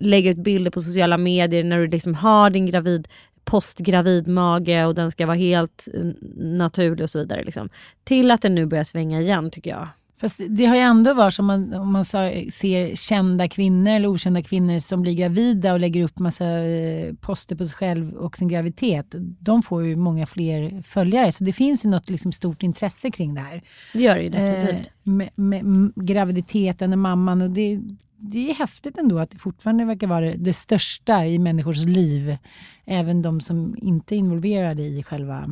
lägga ut bilder på sociala medier när du liksom har din gravid postgravid mage och den ska vara helt naturlig och så vidare. Liksom. Till att den nu börjar svänga igen tycker jag. Fast det har ju ändå varit som man, om man ser kända kvinnor eller okända kvinnor som blir gravida och lägger upp massa eh, poster på sig själv och sin graviditet. De får ju många fler följare. Så det finns ju något liksom stort intresse kring det här. Det gör det ju definitivt. Eh, med, med graviditeten och mamman. Och det, det är häftigt ändå att det fortfarande verkar vara det, största i människors liv. Även de som inte är involverade i själva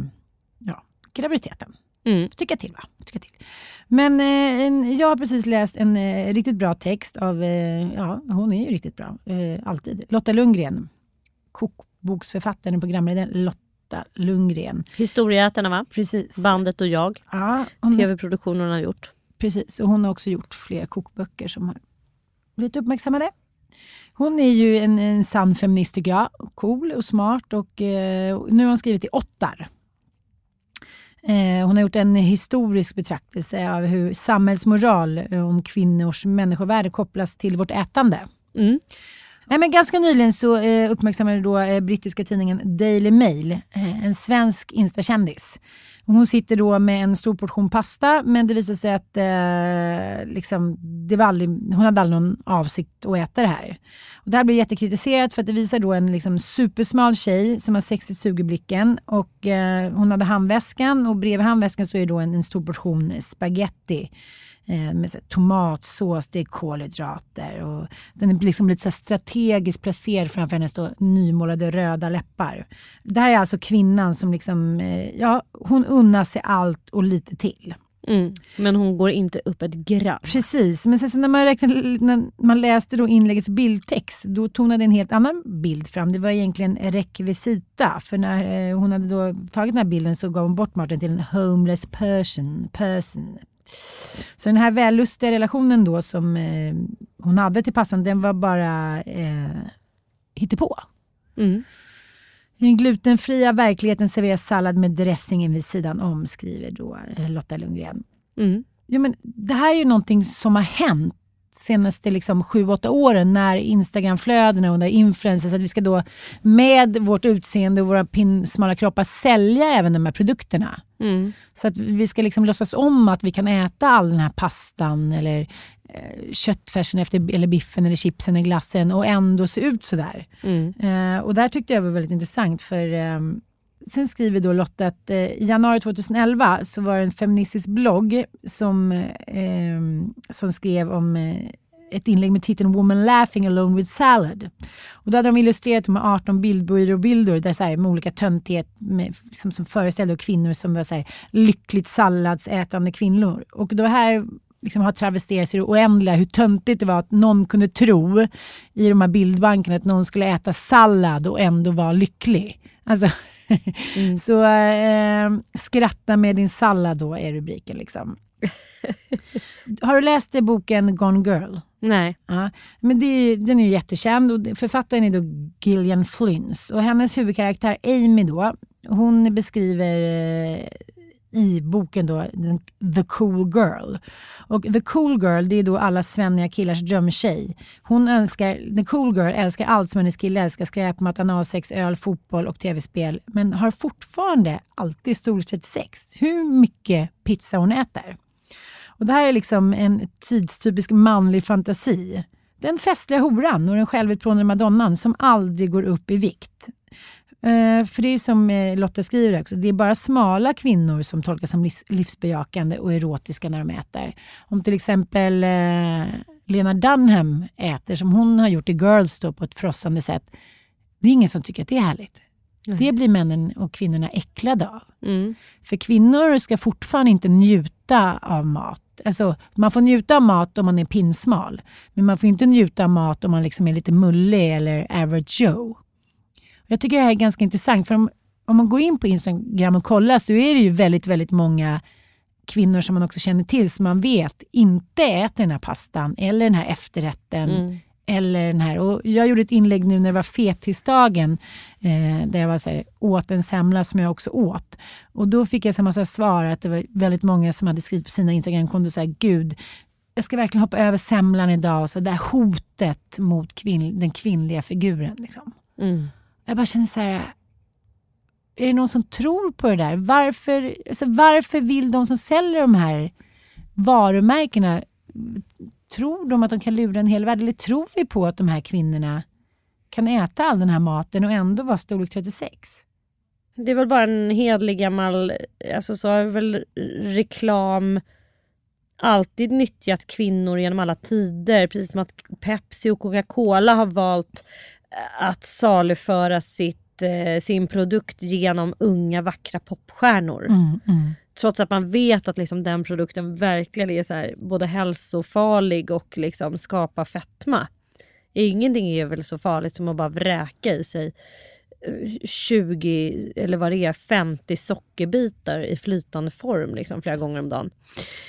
ja, graviditeten. Mm. Tycka till va? Tycka till. Men eh, en, jag har precis läst en eh, riktigt bra text av, eh, ja hon är ju riktigt bra, eh, alltid. Lotta Lundgren. Kokboksförfattaren och programledaren Lotta Lundgren. Historieätarna va? Precis. Bandet och jag. Ja, hon TV-produktionen hon har gjort. Precis, och hon har också gjort fler kokböcker som har blivit uppmärksammade. Hon är ju en, en sann feminist tycker jag. Cool och smart och eh, nu har hon skrivit i åttar. Eh, hon har gjort en historisk betraktelse av hur samhällsmoral om kvinnors människovärde kopplas till vårt ätande. Mm. Nej, men ganska nyligen så eh, uppmärksammade då, eh, brittiska tidningen Daily Mail eh, en svensk instakändis. Hon sitter då med en stor portion pasta men det visar sig att eh, liksom, det var aldrig, hon hade aldrig någon avsikt att äta det här. Och det här blir jättekritiserat för att det visar då en liksom, supersmal tjej som har sexigt sug i blicken och eh, hon hade handväskan och bredvid handväskan så är det då en, en stor portion spaghetti med så här, tomatsås, det är kolhydrater och den är liksom lite så strategiskt placerad framför hennes då nymålade röda läppar. Det här är alltså kvinnan som liksom, eh, ja, hon unnar sig allt och lite till. Mm. Men hon går inte upp ett gram. Precis, men sen så när man, räknade, när man läste då inläggets bildtext då tonade en helt annan bild fram. Det var egentligen rekvisita. För när eh, hon hade då tagit den här bilden så gav hon bort maten till en homeless person. person. Så den här vällustiga relationen då som eh, hon hade till passan, den var bara eh, hittepå. Mm. I den glutenfria verkligheten serveras sallad med dressingen vid sidan om, skriver då eh, Lotta Lundgren. Mm. Ja, men det här är ju någonting som har hänt senaste liksom, sju, åtta åren när Instagramflödena och när influencers, att vi ska då med vårt utseende och våra pinsmala kroppar sälja även de här produkterna. Mm. Så att vi ska liksom låtsas om att vi kan äta all den här pastan eller eh, köttfärsen efter, eller biffen eller chipsen eller glassen och ändå se ut sådär. Mm. Eh, och där tyckte jag var väldigt intressant för eh, Sen skriver då Lotta att eh, i januari 2011 så var det en feministisk blogg som, eh, som skrev om eh, ett inlägg med titeln Woman laughing alone with salad. Och då hade de illustrerat med 18 bildbyråbilder där så här, med olika töntighet med, liksom, som föreställde kvinnor som var så här, lyckligt salladsätande kvinnor. Och då här liksom har travesterats i det oändliga hur töntigt det var att någon kunde tro i de här bildbankerna att någon skulle äta sallad och ändå vara lycklig. Alltså, Mm. [LAUGHS] Så eh, skratta med din sallad då är rubriken. Liksom. [LAUGHS] Har du läst boken Gone Girl? Nej. Ja, men det, den är ju jättekänd och författaren är då Gillian Flynns. Och hennes huvudkaraktär Amy då, hon beskriver eh, i boken då The Cool Girl. Och The Cool Girl det är då alla svenniga killars drömtjej. Hon önskar, The Cool Girl älskar allt som hennes kille älskar. Skräpmat, analsex, öl, fotboll och tv-spel. Men har fortfarande alltid storlek 36. Hur mycket pizza hon äter. Och Det här är liksom en tidstypisk manlig fantasi. Den festliga horan och den självutplånade madonnan som aldrig går upp i vikt. Uh, för det är som uh, Lotta skriver också, det är bara smala kvinnor som tolkas som livs livsbejakande och erotiska när de äter. Om till exempel uh, Lena Dunham äter som hon har gjort i Girls då, på ett frossande sätt. Det är ingen som tycker att det är härligt. Nej. Det blir männen och kvinnorna äcklade av. Mm. För kvinnor ska fortfarande inte njuta av mat. Alltså, man får njuta av mat om man är pinsmal. Men man får inte njuta av mat om man liksom är lite mullig eller average Joe. Jag tycker det här är ganska intressant. För om, om man går in på Instagram och kollar så är det ju väldigt, väldigt många kvinnor som man också känner till som man vet inte äter den här pastan eller den här efterrätten. Mm. Eller den här. Och jag gjorde ett inlägg nu när det var fettisdagen eh, där jag var så här, åt en semla som jag också åt. Och då fick jag så här massa svar att det var väldigt många som hade skrivit på sina Instagramkonton så här, gud, jag ska verkligen hoppa över semlan idag. Och så det här hotet mot kvinn, den kvinnliga figuren. Liksom. Mm. Jag bara känner så här, är det någon som tror på det där? Varför, alltså varför vill de som säljer de här varumärkena, tror de att de kan lura en hel värld? Eller tror vi på att de här kvinnorna kan äta all den här maten och ändå vara storlek 36? Det är väl bara en hedlig gammal, alltså så har väl reklam alltid nyttjat kvinnor genom alla tider. Precis som att Pepsi och Coca-Cola har valt att saluföra sitt, eh, sin produkt genom unga vackra popstjärnor. Mm, mm. Trots att man vet att liksom den produkten verkligen är så här, både hälsofarlig och liksom skapar fetma. Ingenting är väl så farligt som att bara vräka i sig 20 eller vad det är, 50 sockerbitar i flytande form liksom, flera gånger om dagen.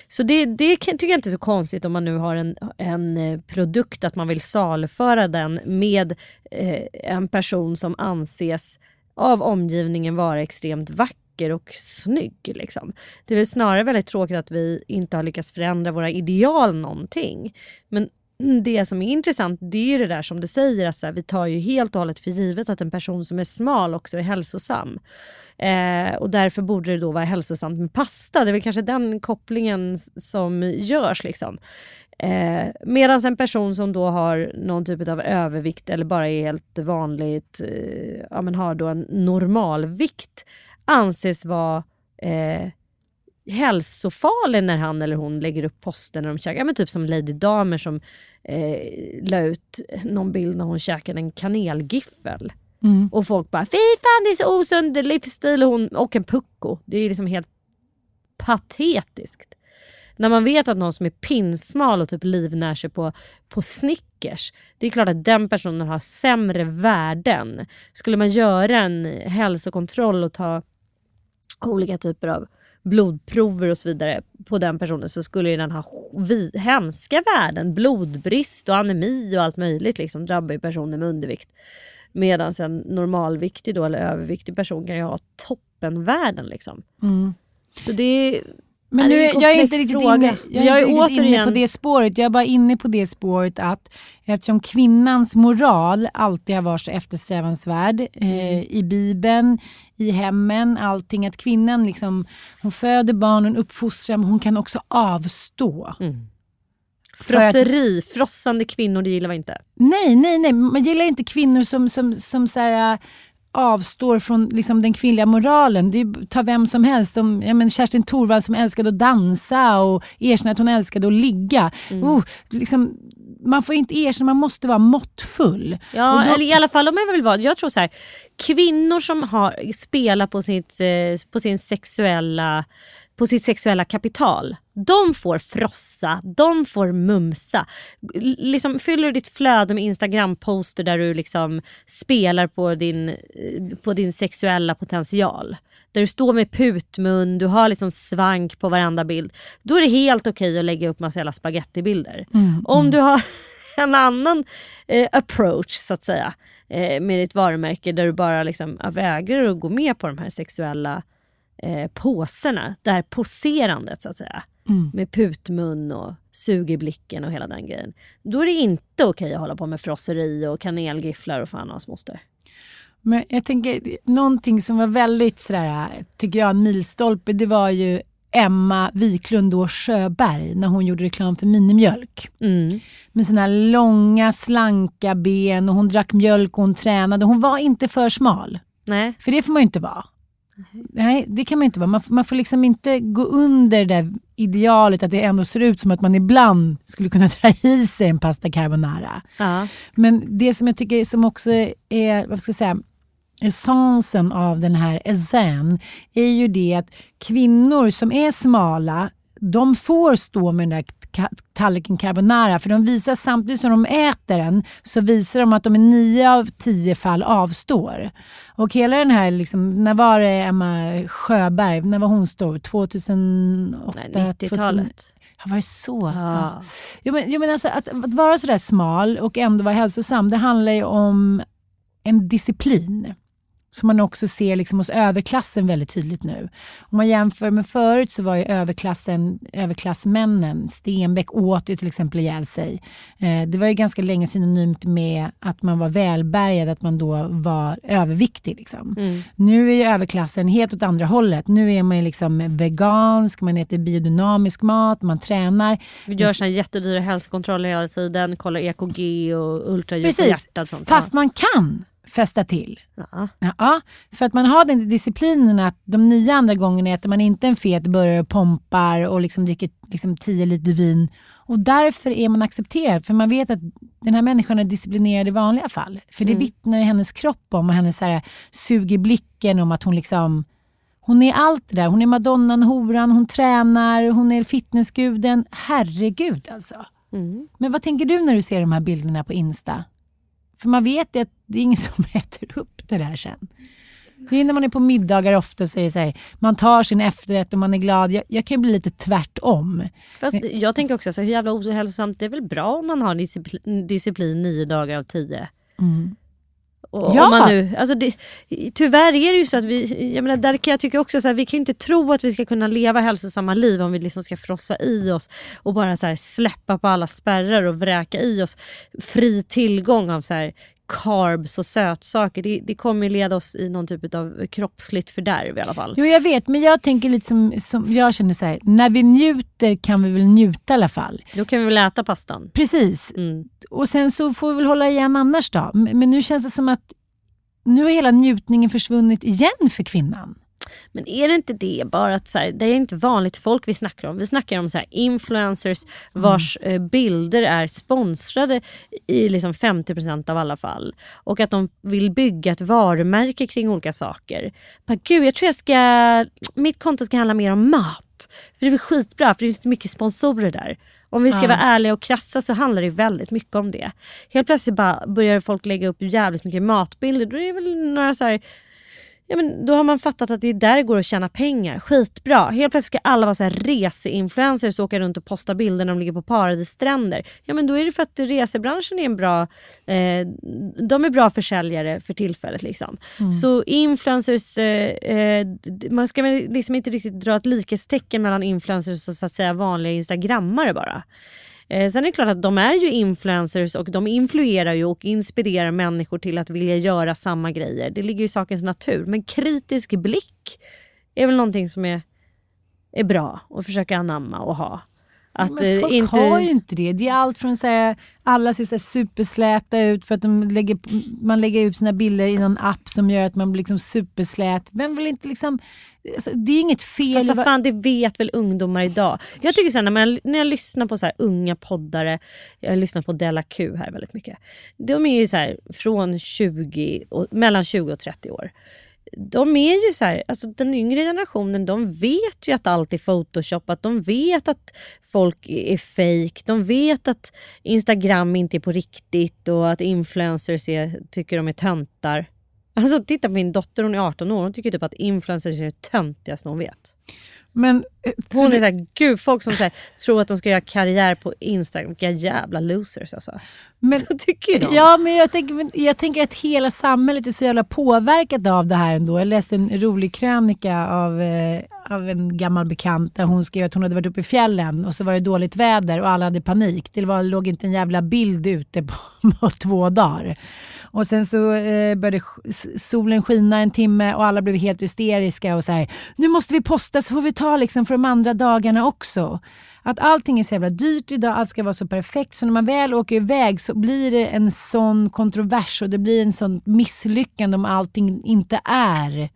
Så det, det tycker jag inte är så konstigt om man nu har en, en eh, produkt att man vill saluföra den med eh, en person som anses av omgivningen vara extremt vacker vacker och snygg. Liksom. Det är väl snarare väldigt tråkigt att vi inte har lyckats förändra våra ideal någonting. Men [CLEARS THROAT] det som är intressant det är ju det där som du säger, att vi tar ju helt och hållet för givet att en person som är smal också är hälsosam. Eh, och därför borde det då vara hälsosamt med pasta. Det är väl kanske den kopplingen som görs. Liksom. Eh, Medan en person som då har någon typ av övervikt eller bara är helt vanligt, eh, ja, men har då en normalvikt anses vara eh, hälsofarlig när han eller hon lägger upp poster när de käkar. Ja, men typ som Lady Damer som eh, la ut någon bild när hon käkade en kanelgiffel. Mm. Och folk bara “fy fan det är så osund livsstil” och, hon, och en pucko. Det är liksom helt patetiskt. När man vet att någon som är pinsmal och typ livnär sig på, på Snickers. Det är klart att den personen har sämre värden. Skulle man göra en hälsokontroll och ta olika typer av blodprover och så vidare på den personen så skulle den ha vi- hemska värden. Blodbrist och anemi och allt möjligt liksom drabbar ju personer med undervikt. Medan en normalviktig då, eller överviktig person kan ju ha toppenvärden. Liksom. Mm. Så det är, Men nu, jag är inte riktigt, fråga. inne, jag är Jag är inte riktigt inne återigen- på det spåret. Jag är bara inne på det spåret att eftersom kvinnans moral alltid har varit så eftersträvansvärd eh, i Bibeln, i hemmen, allting. Att kvinnan liksom, hon föder barnen, uppfostrar, men hon kan också avstå. Att- frosseri, frossande kvinnor, det gillar vi inte. Nej, nej, nej. Man gillar inte kvinnor som, som, som så här, avstår från liksom, den kvinnliga moralen. Det tar vem som helst. Som, ja, men Kerstin Thorvald som älskade att dansa och erkänna att hon älskade att ligga. Oh, liksom, man får inte erkänna, man måste vara måttfull. Ja, då- eller i alla fall om jag vill vara, jag tror så här, kvinnor som har, spelar på, sitt, eh, på, sin sexuella, på sitt sexuella kapital, de får frossa, de får mumsa. Liksom, fyller du ditt flöde med Instagram-poster där du liksom spelar på din, eh, på din sexuella potential. Där du står med putmun, du har liksom svank på varenda bild. Då är det helt okej att lägga upp massa jävla spagettibilder. Om du har [LAUGHS] en annan eh, approach så att säga eh, med ditt varumärke där du bara liksom vägrar att gå med på de här sexuella eh, påserna. Det här poserandet så att säga. Med putmun och sug i blicken och hela den grejen. Då är det inte okej att hålla på med frosseri och kanelgifflar och fan hans moster. Men jag tänker, någonting som var väldigt sådär, tycker jag, en milstolpe, det var ju Emma Wiklund då Sjöberg när hon gjorde reklam för minimjölk. Mm. Med sina långa slanka ben och hon drack mjölk och hon tränade. Hon var inte för smal. Nej. För det får man ju inte vara. Nej, det kan man inte vara. Man, man får liksom inte gå under det där idealet att det ändå ser ut som att man ibland skulle kunna [LAUGHS] dra i sig en pasta carbonara. Ja. Men det som jag tycker som också är, vad ska jag säga, essensen av den här ezen är ju det att kvinnor som är smala, de får stå med den där tallriken carbonara för de visar samtidigt som de äter den så visar de att de i nio av tio fall avstår. Och hela den här, liksom, när var det Emma Sjöberg, när var hon stor? 2008? Nej, 2009? 90-talet. Ja, var det så? Alltså? Ja. Jo, men, jo, men alltså, att, att vara sådär smal och ändå vara hälsosam, det handlar ju om en disciplin. Som man också ser liksom hos överklassen väldigt tydligt nu. Om man jämför med förut så var ju överklassen, överklassmännen, Stenbeck åt ju till exempel ihjäl sig. Eh, det var ju ganska länge synonymt med att man var välbärgad, att man då var överviktig. Liksom. Mm. Nu är ju överklassen helt åt andra hållet. Nu är man ju liksom vegansk, man äter biodynamisk mat, man tränar. Vi gör här jättedyra hälsokontroller hela tiden, kollar EKG och ultraljud på hjärtat. fast man kan fästa till. ja. Ja, för att man har den disciplinen att de nio andra gångerna äter man inte en fet burgare och pompar och liksom dricker liksom tio liter vin. Och därför är man accepterad, för man vet att den här människan är disciplinerad i vanliga fall. För det vittnar ju hennes kropp om och hennes så här, sug i blicken om att hon liksom hon är allt det där. Hon är madonnan, horan, hon tränar, hon är fitnessguden. Herregud alltså. Mm. Men vad tänker du när du ser de här bilderna på Insta? För man vet ju att det är ingen [LAUGHS] som äter upp det där sen. Det är när man är på middagar ofta så är det så här, man tar sin efterrätt och man är glad. Jag, jag kan bli lite tvärtom. Fast jag tänker också så hur jävla ohälsosamt, det är väl bra om man har disciplin, disciplin nio dagar av tio. Mm. Och, Ja. man nu, alltså det, tyvärr är det ju så att vi, jag menar, där kan jag tycka också så här, vi kan ju inte tro att vi ska kunna leva hälsosamma liv om vi liksom ska frossa i oss och bara så här släppa på alla spärrar och vräka i oss fri tillgång av så här carbs och sötsaker. Det, det kommer ju leda oss i någon typ av kroppsligt fördärv i alla fall. Jo, jag vet, men jag tänker lite som, som jag känner så här, när vi njuter kan vi väl njuta i alla fall. Då kan vi väl äta pastan. Precis. Mm. Och sen så får vi väl hålla igen annars då. Men men nu känns det som att nu har hela njutningen försvunnit igen för kvinnan. Men är det inte det bara att så här, det är inte vanligt folk vi snackar om. Vi snackar om så här, influencers vars eh, bilder är sponsrade i liksom 50% av alla fall. Och att de vill bygga ett varumärke kring olika saker. Bara, Gud, jag tror jag ska, mitt konto ska handla mer om mat. För det blir skitbra för det finns mycket sponsorer där. Om vi ska Ja. vara ärliga och krassa så handlar det väldigt mycket om det. Helt plötsligt bara börjar folk lägga upp jävligt mycket matbilder. Då är det väl några så här Ja, men då har man fattat att det är där det går att tjäna pengar. Skitbra. Helt plötsligt ska alla vara så här reseinfluencers och åka runt och posta bilder när de ligger på paradisstränder. Ja men då är det för att resebranschen är en bra, eh, de är bra försäljare för tillfället. Liksom. Så influencers, eh, eh, man ska väl liksom inte riktigt dra ett likhetstecken mellan influencers och så att säga vanliga instagrammare bara. Eh, sen är det klart att de är ju influencers och de influerar ju och inspirerar människor till att vilja göra samma grejer. Det ligger ju i sakens natur. Men kritisk blick är väl någonting som är, är bra att försöka anamma och ha. Att, men eh, folk inte... har ju inte det. Det är allt från så här, alla ser så här supersläta ut för att de lägger, man lägger ut sina bilder i någon app som gör att man blir liksom superslät. Vem vill inte liksom... Alltså, det är inget fel. I vad fan, det vet väl ungdomar idag. Jag tycker sen när, man, när jag lyssnar på så här unga poddare, jag har lyssnat på Della Q här väldigt mycket. De är ju så här från 20, och, mellan 20 och 30 år. De är ju så här, alltså den yngre generationen de vet ju att allt är photoshopat. De vet att folk är fake. De vet att Instagram inte är på riktigt och att influencers är, tycker de är töntar. Alltså titta på min dotter, hon är 18 år. Hon tycker typ att influencers är det töntigaste hon vet. Men, eh, Hon är så- såhär, gud folk som såhär, tror att de ska göra karriär på Instagram, vilka jävla losers alltså. men, [LAUGHS] Så tycker de. Ja, men jag, tänker, men jag tänker att hela samhället är så jävla påverkat av det här ändå. Jag läste en rolig krönika av, eh, av en gammal bekant där hon skrev att hon hade varit uppe i fjällen och så var det dåligt väder och alla hade panik. Det var, låg inte en jävla bild ute på, [LAUGHS] på två dagar. Och sen så eh, började solen skina en timme och alla blev helt hysteriska och så här, nu måste vi posta så får vi ta liksom för de andra dagarna också. Att allting är så jävla dyrt idag, allt ska vara så perfekt. Så när man väl åker iväg så blir det en sån kontrovers och det blir en sån misslyckande om allting inte är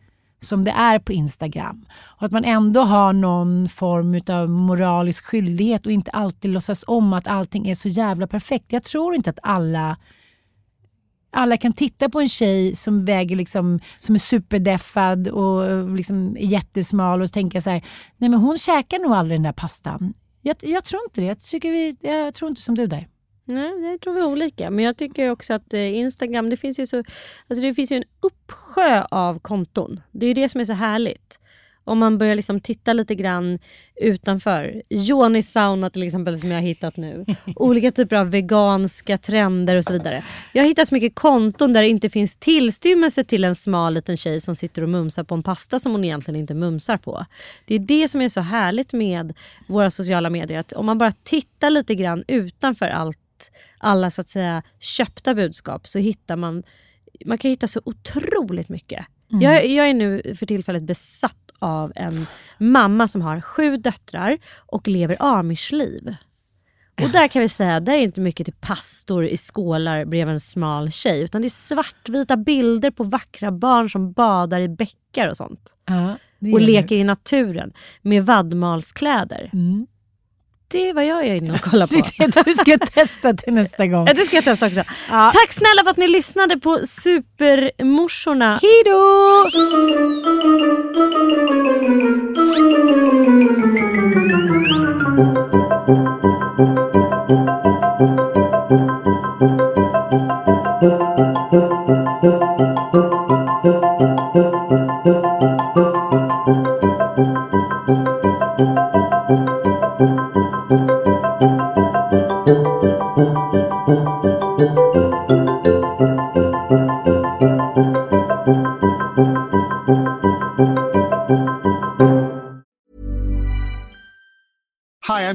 som det är på Instagram. Och att man ändå har någon form av moralisk skyldighet och inte alltid låtsas om att allting är så jävla perfekt. Jag tror inte att alla alla kan titta på en tjej som väger liksom, som är superdeffad och liksom är jättesmal och tänka så här, nej men hon käkar nog aldrig den där pastan. Jag, jag tror inte det. Jag, tycker vi, jag tror inte som du där. Nej, jag tror vi är olika. Men jag tycker också att eh, Instagram, det finns ju så, alltså det finns ju en uppsjö av konton. Det är ju det som är så härligt. Om man börjar liksom titta lite grann utanför. Joni sauna till exempel som jag har hittat nu. [LAUGHS] Olika typer av veganska trender och så vidare. Jag har hittat så mycket konton där det inte finns tillstymmelse till en smal liten tjej som sitter och mumsar på en pasta som hon egentligen inte mumsar på. Det är det som är så härligt med våra sociala medier. Att om man bara tittar lite grann utanför allt alla så att säga köpta budskap så hittar man man kan hitta så otroligt mycket. Jag, jag är nu för tillfället besatt av en mamma som har sju döttrar och lever amishliv. Och där kan vi säga, där är inte mycket till pastor i skålar bredvid en smal tjej. Utan det är svartvita bilder på vackra barn som badar i bäckar och sånt. Ja, det Och leker i naturen med vadmalskläder. Mm. Det är vad jag är inne och [LAUGHS] kollar på. Det är det du ska testa till nästa gång. [LAUGHS] Ja, det ska jag testa också. Ja. Tack snälla för att ni lyssnade på Supermorsorna. Hej då!